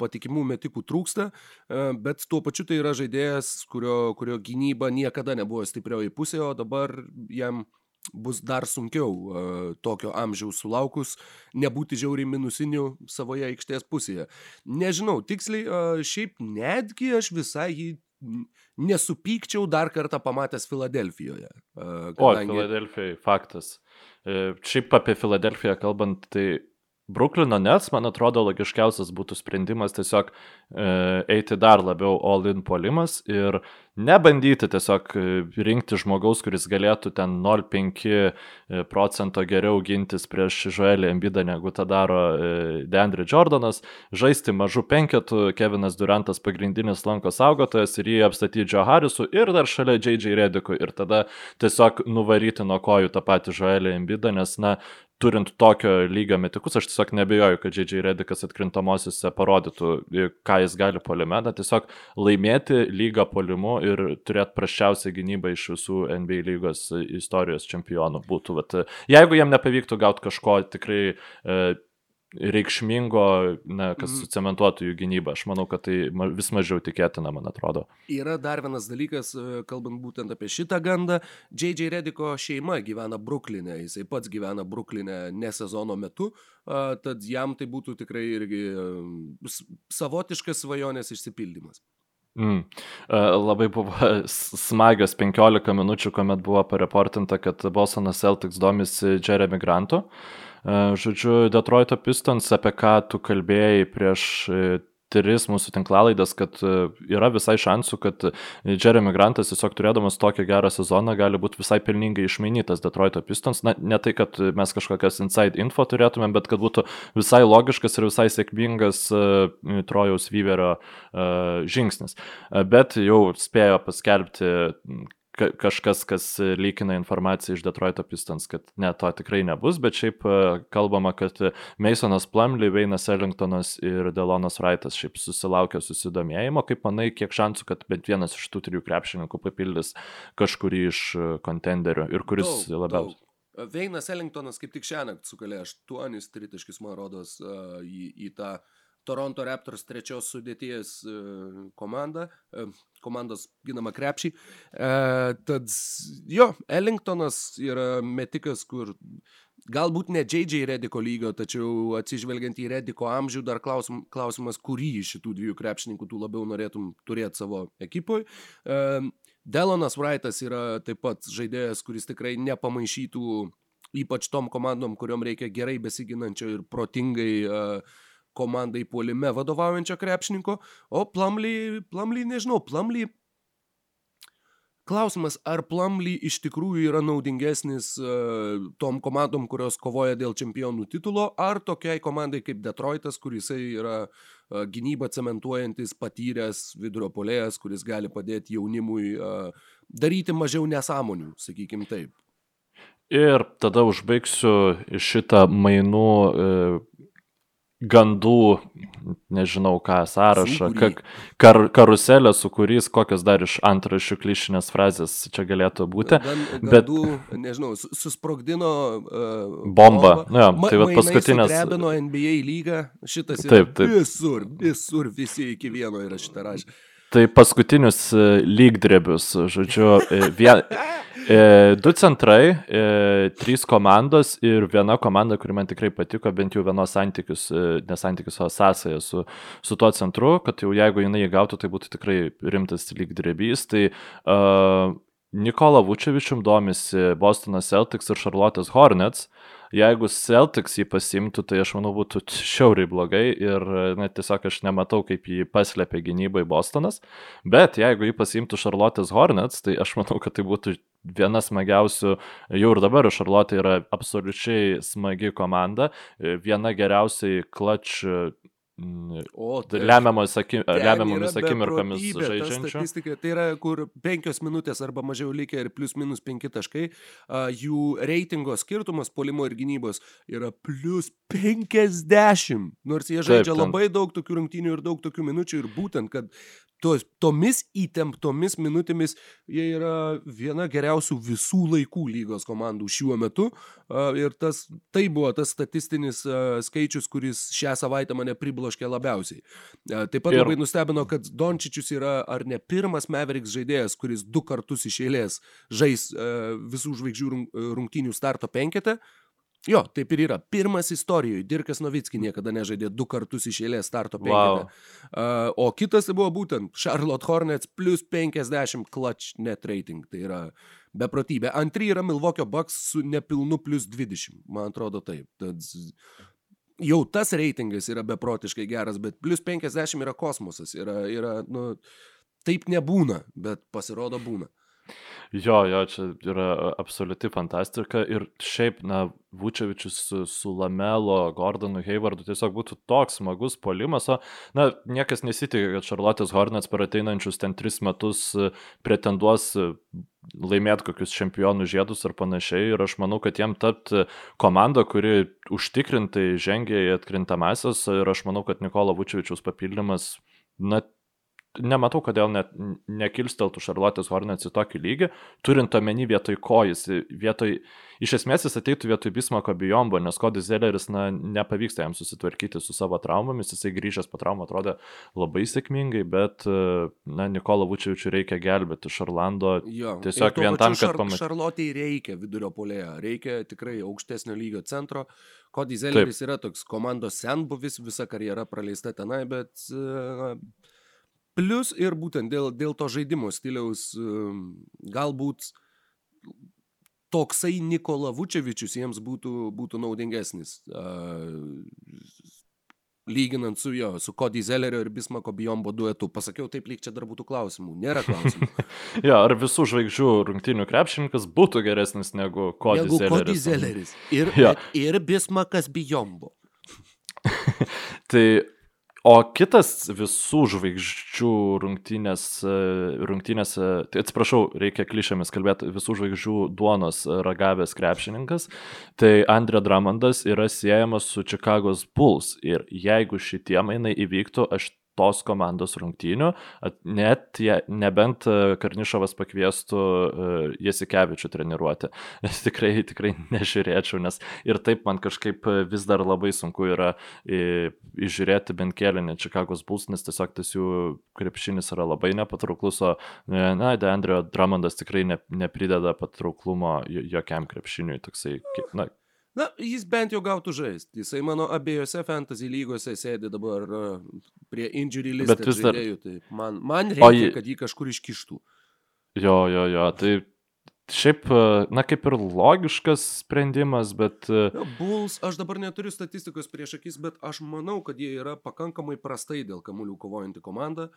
patikimų metikų trūksta, bet tuo pačiu tai yra žaidėjas, kurio, kurio gynyba niekada nebuvo stiprioji pusė, o dabar jam bus dar sunkiau tokio amžiaus sulaukus nebūti žiauriai minusiniu savoje aikštės pusėje. Nežinau, tiksliai, šiaip netgi aš visai jį nesupykčiau dar kartą pamatęs Filadelfijoje. Kadangi... O, Filadelfijai, faktas. E, šiaip apie Filadelfiją kalbant, tai Bruklino Nets, man atrodo, logiškiausias būtų sprendimas tiesiog e, eiti dar labiau all-in polimas ir nebandyti tiesiog e, rinkti žmogaus, kuris galėtų ten 0,5 e, procento geriau gintis prieš Žoelį Embidą, negu tą daro e, Deandre Jordanas, žaisti mažų penketų, Kevinas Durantas pagrindinis lanko saugotojas ir jį apstatyti Joe Harrisu ir dar šalia JJ Redikų ir tada tiesiog nuvaryti nuo kojų tą patį Žoelį Embidą, nes, na, turint tokio lygio metikus, aš tiesiog nebejoju, kad J.J. Redikas atkrintamosiose parodytų, ką jis gali polime, na tiesiog laimėti lygą polimu ir turėti praščiausią gynybą iš visų NBA lygos istorijos čempionų būtų. Vat, jeigu jam nepavyktų gauti kažko tikrai e, reikšmingo, na, kas mhm. sucementuotų jų gynybą. Aš manau, kad tai vis mažiau tikėtina, man atrodo. Yra dar vienas dalykas, e, kalbant būtent apie šitą gandą. J.J. Rediko šeima gyvena Bruklinė, jisai pats gyvena Bruklinė ne sezono metu, tad jam tai būtų tikrai irgi e, savotiškas svajonės išsipildymas. Mm. Labai buvo smagios 15 minučių, kuomet buvo pareportinta, kad Bostonas Celtics domisi Jeremy Grantu. Žodžiu, Detroito Pistons, apie ką tu kalbėjai prieš tris mūsų tinklalaidas, kad e, yra visai šansų, kad Jeremy Grantas tiesiog turėdamas tokią gerą sezoną gali būti visai pelningai išmainytas Detroito Pistons. Na, ne tai, kad mes kažkokias inside info turėtumėm, bet kad būtų visai logiškas ir visai sėkmingas uh, Trojaus Vyverio uh, žingsnis. Uh, bet jau spėjo paskelbti ka kažkas, kas lygina informaciją iš Detroito Pistons, kad ne, to tikrai nebus, bet šiaip e, kalbama, kad Masonas Plumley, Veinas Ellingtonas ir Delonas Wrightas šiaip susilaukė susidomėjimo. Kaip manai, kiek šansų, kad bent vienas iš tų trijų krepšininkų papildys kažkurį iš kontenderių ir kuris labiausiai? Veinas Ellingtonas kaip tik šiandien sukalė aštuonis tritaškius, man rodos, į, į tą uh, Toronto Raptors trečios sudėties e, komanda, e, komandos ginama krepšiai. E, tad jo, Ellingtonas yra metikas, kur galbūt ne JJ Rediko lygio, tačiau atsižvelgiant į Rediko amžių, dar klausim, klausimas, kurį iš šitų dviejų krepšininkų tu labiau norėtum turėti savo ekipui. Delonas Wrightas yra taip pat žaidėjas, kuris tikrai nepamaišytų ypač tom komandom, kuriuom reikia gerai besiginančio ir protingai uh, komandai puolime vadovaujančio krepšininko, o Plumly, Plumly nežinau, Plumly Klausimas, ar Plumly iš tikrųjų yra naudingesnis uh, tom komandom, kurios kovoja dėl čempionų titulo, ar tokiai komandai kaip Detroitas, kuris yra uh, gynybą cementuojantis, patyręs vidurio polėjas, kuris gali padėti jaunimui uh, daryti mažiau nesąmonių, sakykim taip. Ir tada užbaigsiu šitą mainų gandų, nežinau ką, sąrašą, ka, kar, karuselę, su kuriais kokios dar iš antrašių klišinės frazės čia galėtų būti. Gan, gandų, bet, nežinau, susprogdino uh, bombą. Nu, ja, tai vad paskutinės. Stebino NBA lygą, šitas taip, taip. visur, visur visi iki vieno yra šitą rašę. Tai paskutinius e, lygdrebius, žodžiu, e, vien, (laughs) E, du centrai, e, trys komandos ir viena komanda, kuri man tikrai patiko, bent jau vienos santykius, e, nesantykius, o sąsąją su, su tuo centru, kad jau jeigu jinai įgautų, tai būtų tikrai rimtas lyg drebys. Tai uh, Nikola Vučevičium domisi Bostonas Celtics ir Charlotte's Hornets. Jeigu Celtics jį pasimtų, tai aš manau būtų šiauriai blogai ir na, tiesiog aš nematau, kaip jį paslėpė gynybai Bostonas. Bet jeigu jį pasimtų Charlotte's Hornets, tai aš manau, kad tai būtų viena smagiausių, jau ir dabar Šarlotė yra absoliučiai smagi komanda, viena geriausiai klač O, tai lemiamomis akim, akimirkomis žaidžiančių. Tai yra, kur penkios minutės arba mažiau likę ir plus minus penki taškai, jų reitingo skirtumas polimo ir gynybos yra plus 50. Nors jie žaidžia Taip, labai daug tokių rungtynių ir daug tokių minučių ir būtent, kad tos, tomis įtemptomis minutėmis jie yra viena geriausių visų laikų lygos komandų šiuo metu. Ir tas, tai buvo tas statistinis skaičius, kuris šią savaitę mane pribloškė labiausiai. Taip pat ir... labai nustebino, kad Dončičius yra ar ne pirmas Mavericks žaidėjas, kuris du kartus iš eilės žais visų žvaigždžių rungtynių starto penketę. Jo, taip ir yra. Pirmas istorijoje. Dirkas Novitski niekada nežaidė du kartus iš eilės starto penketę. Wow. Uh, o kitas buvo būtent Charlotte Hornets plus 50 clutch net rating. Tai yra beprotybė. Antri yra Milwaukee Bucks su nepilnu plus 20. Man atrodo taip. Tad jau tas reitingas yra beprotiškai geras, bet plus 50 yra kosmosas. Yra, yra, nu, taip nebūna, bet pasirodo būna. Jo, jo, čia yra absoliuti fantastika ir šiaip, na, Vučevičius su, su Lamelo, Gordonu Haywardu tiesiog būtų toks smagus polimas, o, na, niekas nesitikė, kad Charlotte's Hornets per ateinančius ten tris metus e, pretenduos e, laimėti kokius čempionų žiedus ar panašiai ir aš manau, kad jiem tapti komanda, kuri užtikrintai žengia į atkrintamasias ir aš manau, kad Nikola Vučevičius papildymas, na, nematau, kodėl net nekilsteltų Šarlotės Hornets į tokį lygį, turint omeny vietoj ko jis, vietoj, iš esmės jis ateitų vietoj Bismako bijombo, nes Kodis Zelleris, na, nepavyksta jam susitvarkyti su savo traumomis, jisai grįžęs po traumą atrodė labai sėkmingai, bet, na, Nikola Vučevičiu reikia gelbėti Šarlando jo, tiesiog vien tam, kad pamatytų. Šarlotei reikia vidurio polėje, reikia tikrai aukštesnio lygio centro. Kodis Zelleris yra toks komandos senbuvis, visa karjera praleista tenai, bet uh, Plius ir būtent dėl, dėl to žaidimo stiliaus galbūt toksai Nikola Vučevičius jiems būtų, būtų naudingesnis. Lyginant su jo, su Cody Zellerio ir Bismako Bijombo duetu. Pasakiau taip, lyg čia dar būtų klausimų. Nėra klausimų. (laughs) jo, ar visų žvaigždžių rungtinių krepšininkas būtų geresnis negu Cody negu Zelleris? Cody Zelleris. Ir, ja. ir Bismakas Bijombo. (laughs) tai O kitas visų žvaigždžių rungtynės, rungtynės, tai atsiprašau, reikia klišėmis kalbėti, visų žvaigždžių duonos ragavęs krepšininkas, tai Andrė Dramondas yra siejamas su Čikagos Bulls. Ir jeigu šitie mainai įvyktų, aš tos komandos rungtynių, net je, nebent e, Karnišovas pakviestų e, Jasikevičių treniruoti. (laughs) Nes tikrai, tikrai nežiūrėčiau, nes ir taip man kažkaip vis dar labai sunku yra išžiūrėti bent kėlinį Čikagos Bulls, nes tiesiog tas jų krepšinis yra labai nepatrauklus, o, e, na, Deandrio Dramondas tikrai ne, neprideda patrauklumo jokiam krepšiniui, toksai, na, Na, jis bent jau gautų žaisti. Jisai mano abiejose fantasy lygose sėdi dabar uh, prie injury list žaidėjų. Dar... Tai man, man reikia, jį... kad jį kažkur iškištų. Jo, jo, jo. Tai šiaip, na, kaip ir logiškas sprendimas, bet... Ja, Bulls, aš dabar neturiu statistikos prieš akis, bet aš manau, kad jie yra pakankamai prastai dėl kamuolių kovojanti komanda.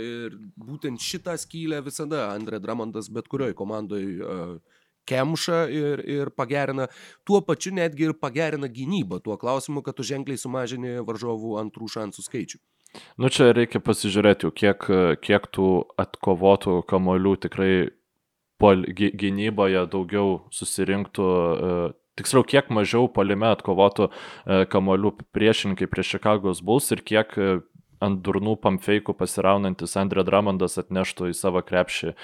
Ir būtent šitą skylę visada Andrė Dramondas bet kurioje komandoje kemša ir, ir pagerina, tuo pačiu netgi ir pagerina gynybą, tuo klausimu, kad tu ženkliai sumažini varžovų antrų šansų skaičių. Nu čia reikia pasižiūrėti, kiek, kiek tų atkovotų kamolių tikrai pol, gynyboje daugiau susirinktų, e, tiksliau, kiek mažiau polime atkovotų e, kamolių priešininkai prieš Chicago's Bulls ir kiek e, ant durnų pamfeikų pasiraunantis Andrė Dramondas atneštų į savo krepšį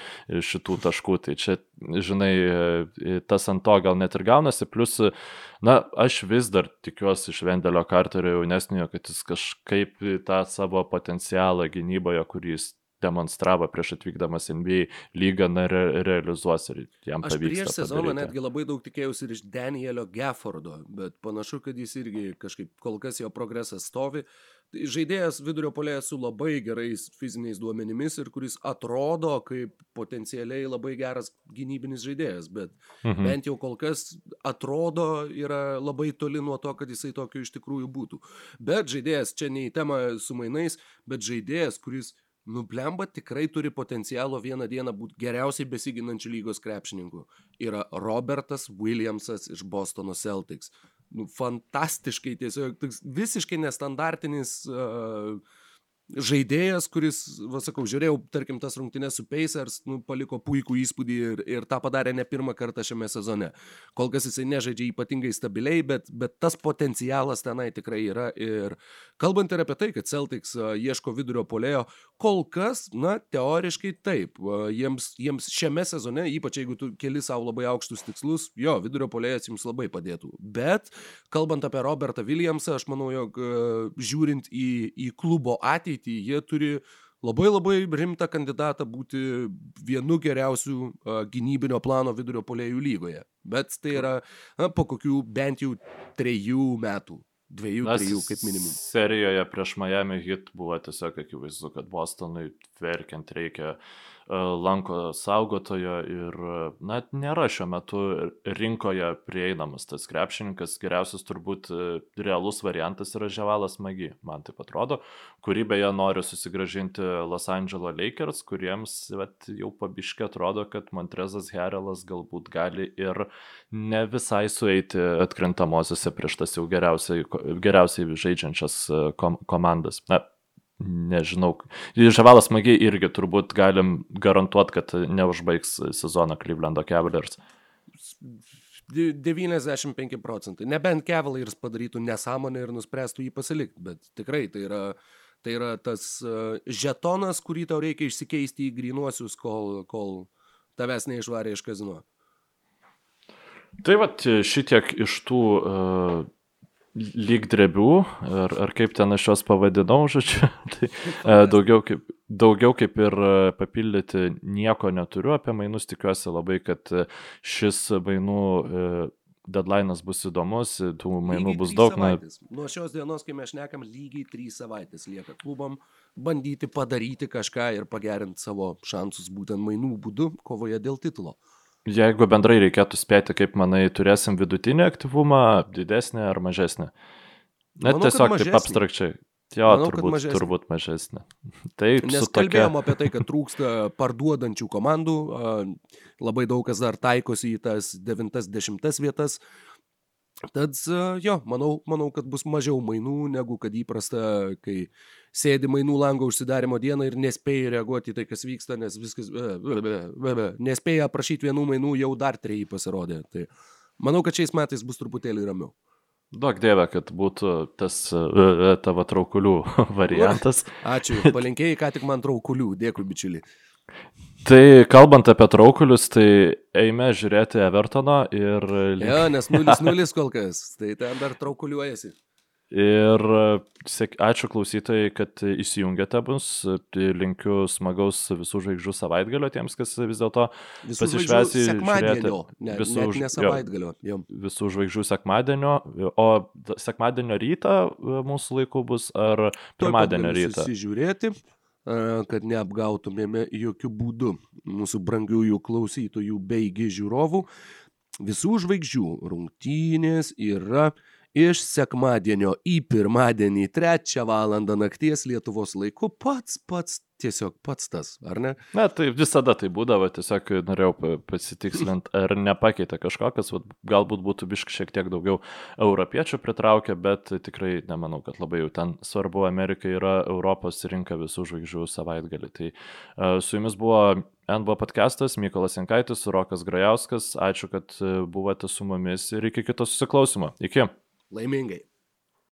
šitų taškų. Tai čia, žinai, tas ant to gal net ir gaunasi. Plus, na, aš vis dar tikiuosi iš Vendelio Karterio jaunesniojo, kad jis kažkaip tą savo potencialą gynyboje, kurį jis demonstravo prieš atvykdamas NBA lygą na, re, realizuos ir jam pavyks. Aš prieš sezoną padaryti. netgi labai daug tikėjausi ir iš Danielio Geffordo, bet panašu, kad jis irgi kažkaip kol kas jo progresas stovi. Tai žaidėjas vidurio polėjas su labai gerais fiziniais duomenimis ir kuris atrodo kaip potencialiai labai geras gynybinis žaidėjas, bet mhm. bent jau kol kas atrodo yra labai toli nuo to, kad jisai tokiu iš tikrųjų būtų. Bet žaidėjas čia ne į temą su mainais, bet žaidėjas, kuris Nublemba tikrai turi potencialo vieną dieną būti geriausiai besiginančių lygos krepšininkų. Yra Robertas Williamsas iš Bostono Celtics. Nu, fantastiškai tiesiog, visiškai nestandartinis uh, žaidėjas, kuris, va sakau, žiūrėjau, tarkim, tas rungtynės su Pacers, nu, paliko puikų įspūdį ir, ir tą padarė ne pirmą kartą šiame sezone. Kol kas jisai nežaidžia ypatingai stabiliai, bet, bet tas potencialas tenai tikrai yra. Ir kalbant ir apie tai, kad Celtics ieško vidurio polėjo, kol kas, na, teoriškai taip. Jiems, jiems šiame sezone, ypač jeigu tu keli savo labai aukštus tikslus, jo, vidurio polėjas jums labai padėtų. Bet, kalbant apie Robertą Williamsą, aš manau, jog žiūrint į, į klubo ateitį, ateitį jie turi labai labai rimtą kandidatą būti vienu geriausių uh, gynybinio plano vidurio polėjų lygoje. Bet tai yra na, po kokių bent jau trejų metų. Dviejų, Nes trijų kaip minimum. Serijoje prieš Miami hit buvo tiesiog akivaizdu, kad Bostonui verkiant reikia uh, lanko saugotojo ir, na, nėra šiuo metu rinkoje prieinamas tas krepšininkas. Geriausias turbūt e, realus variantas yra Ževalas Magi, man taip atrodo, kurį beje nori susigražinti Los Angeles Lakers, kuriems vet, jau pabiškai atrodo, kad Montrezas Herelas galbūt gali ir ne visai sueiti atkrintamosiose prieš tas jau geriausiai, geriausiai žaidžiančias e, kom komandas. Na, nežinau. Žavalas smagiai irgi turbūt galim garantuoti, kad neužbaigs sezoną Clevelando Cavaliers. 95 procentai. Nebent Cavaliers padarytų nesąmonę ir nuspręstų jį pasilikti, bet tikrai tai yra, tai yra tas uh, žetonas, kurį tau reikia išsikeisti į grinuosius, kol, kol tavęs neišvarė iš kazino. Tai va, šitiek iš tų uh, lyg drebių, ar, ar kaip ten aš juos pavadinau, (laughs) žodžiu, tai e, daugiau kaip, daugiau kaip ir e, papildyti nieko neturiu apie mainus, tikiuosi labai, kad e, šis mainų deadline'as bus įdomus, tų mainų lygiai bus daug. Na... Nuo šios dienos, kai mes šnekam, lygiai trys savaitės lieka klubam bandyti padaryti kažką ir pagerinti savo šansus būtent mainų būdu kovoje dėl titulo. Jeigu bendrai reikėtų spėti, kaip manai, turėsim vidutinį aktyvumą, didesnį ar mažesnį? Net Manau, tiesiog kaip abstrakčiai. Jo, Manau, turbūt, mažesnė. turbūt mažesnė. Taip, Nes kalbėjom tokia... apie tai, kad trūksta parduodančių komandų, labai daug kas dar taikosi į tas 90 vietas. Tad jo, manau, manau, kad bus mažiau mainų negu kad įprasta, kai sėdi mainų lango užsidarimo dieną ir nespėjai reaguoti į tai, kas vyksta, nes viskas, nespėjai aprašyti vienų mainų, jau dar treji pasirodė. Tai manau, kad šiais metais bus truputėlį ramiau. Duok dievę, kad būtų tas tavo traukulių (laughs) variantas. Ačiū, (laughs) palinkėjai ką tik man traukulių, dėkui bičiuli. Tai kalbant apie traukulius, tai eime žiūrėti Evertono ir... Jo, nes 0-0 (laughs) kol kas, tai ten dar traukuliuojasi. Ir ačiū klausytojai, kad įsijungėte mus. Linkiu smagaus visų žvaigždžių savaitgalio tiems, kas vis dėlto pasišvesi. Sekmadienio, ne, visų, ne savaitgalio. Jo, visų žvaigždžių sekmadienio. O sekmadienio rytą mūsų laiku bus ar pirmadienio rytą? Pasižiūrėti. Kad neapgautumėme jokių būdų mūsų brangiųjų klausytojų beigi žiūrovų. Visų žvaigždžių rungtynės yra iš sekmadienio į pirmadienį trečią valandą nakties Lietuvos laiku pats pats tiesiog pats tas, ar ne? Na, tai visada tai būdavo, tiesiog norėjau pasitikslinti, ar nepakeitė kažko, kas vat, galbūt būtų biškai šiek tiek daugiau europiečių pritraukę, bet tikrai nemanau, kad labai jau ten svarbu, Amerika yra Europos rinka visų žvaigždžių savaitgalį. Tai uh, su jumis buvo NBO podcastas, Mykolas Jankaitis, Rokas Grajauskas, ačiū, kad buvote su mumis ir iki kito susiklausimo. Iki. Lei Mingue.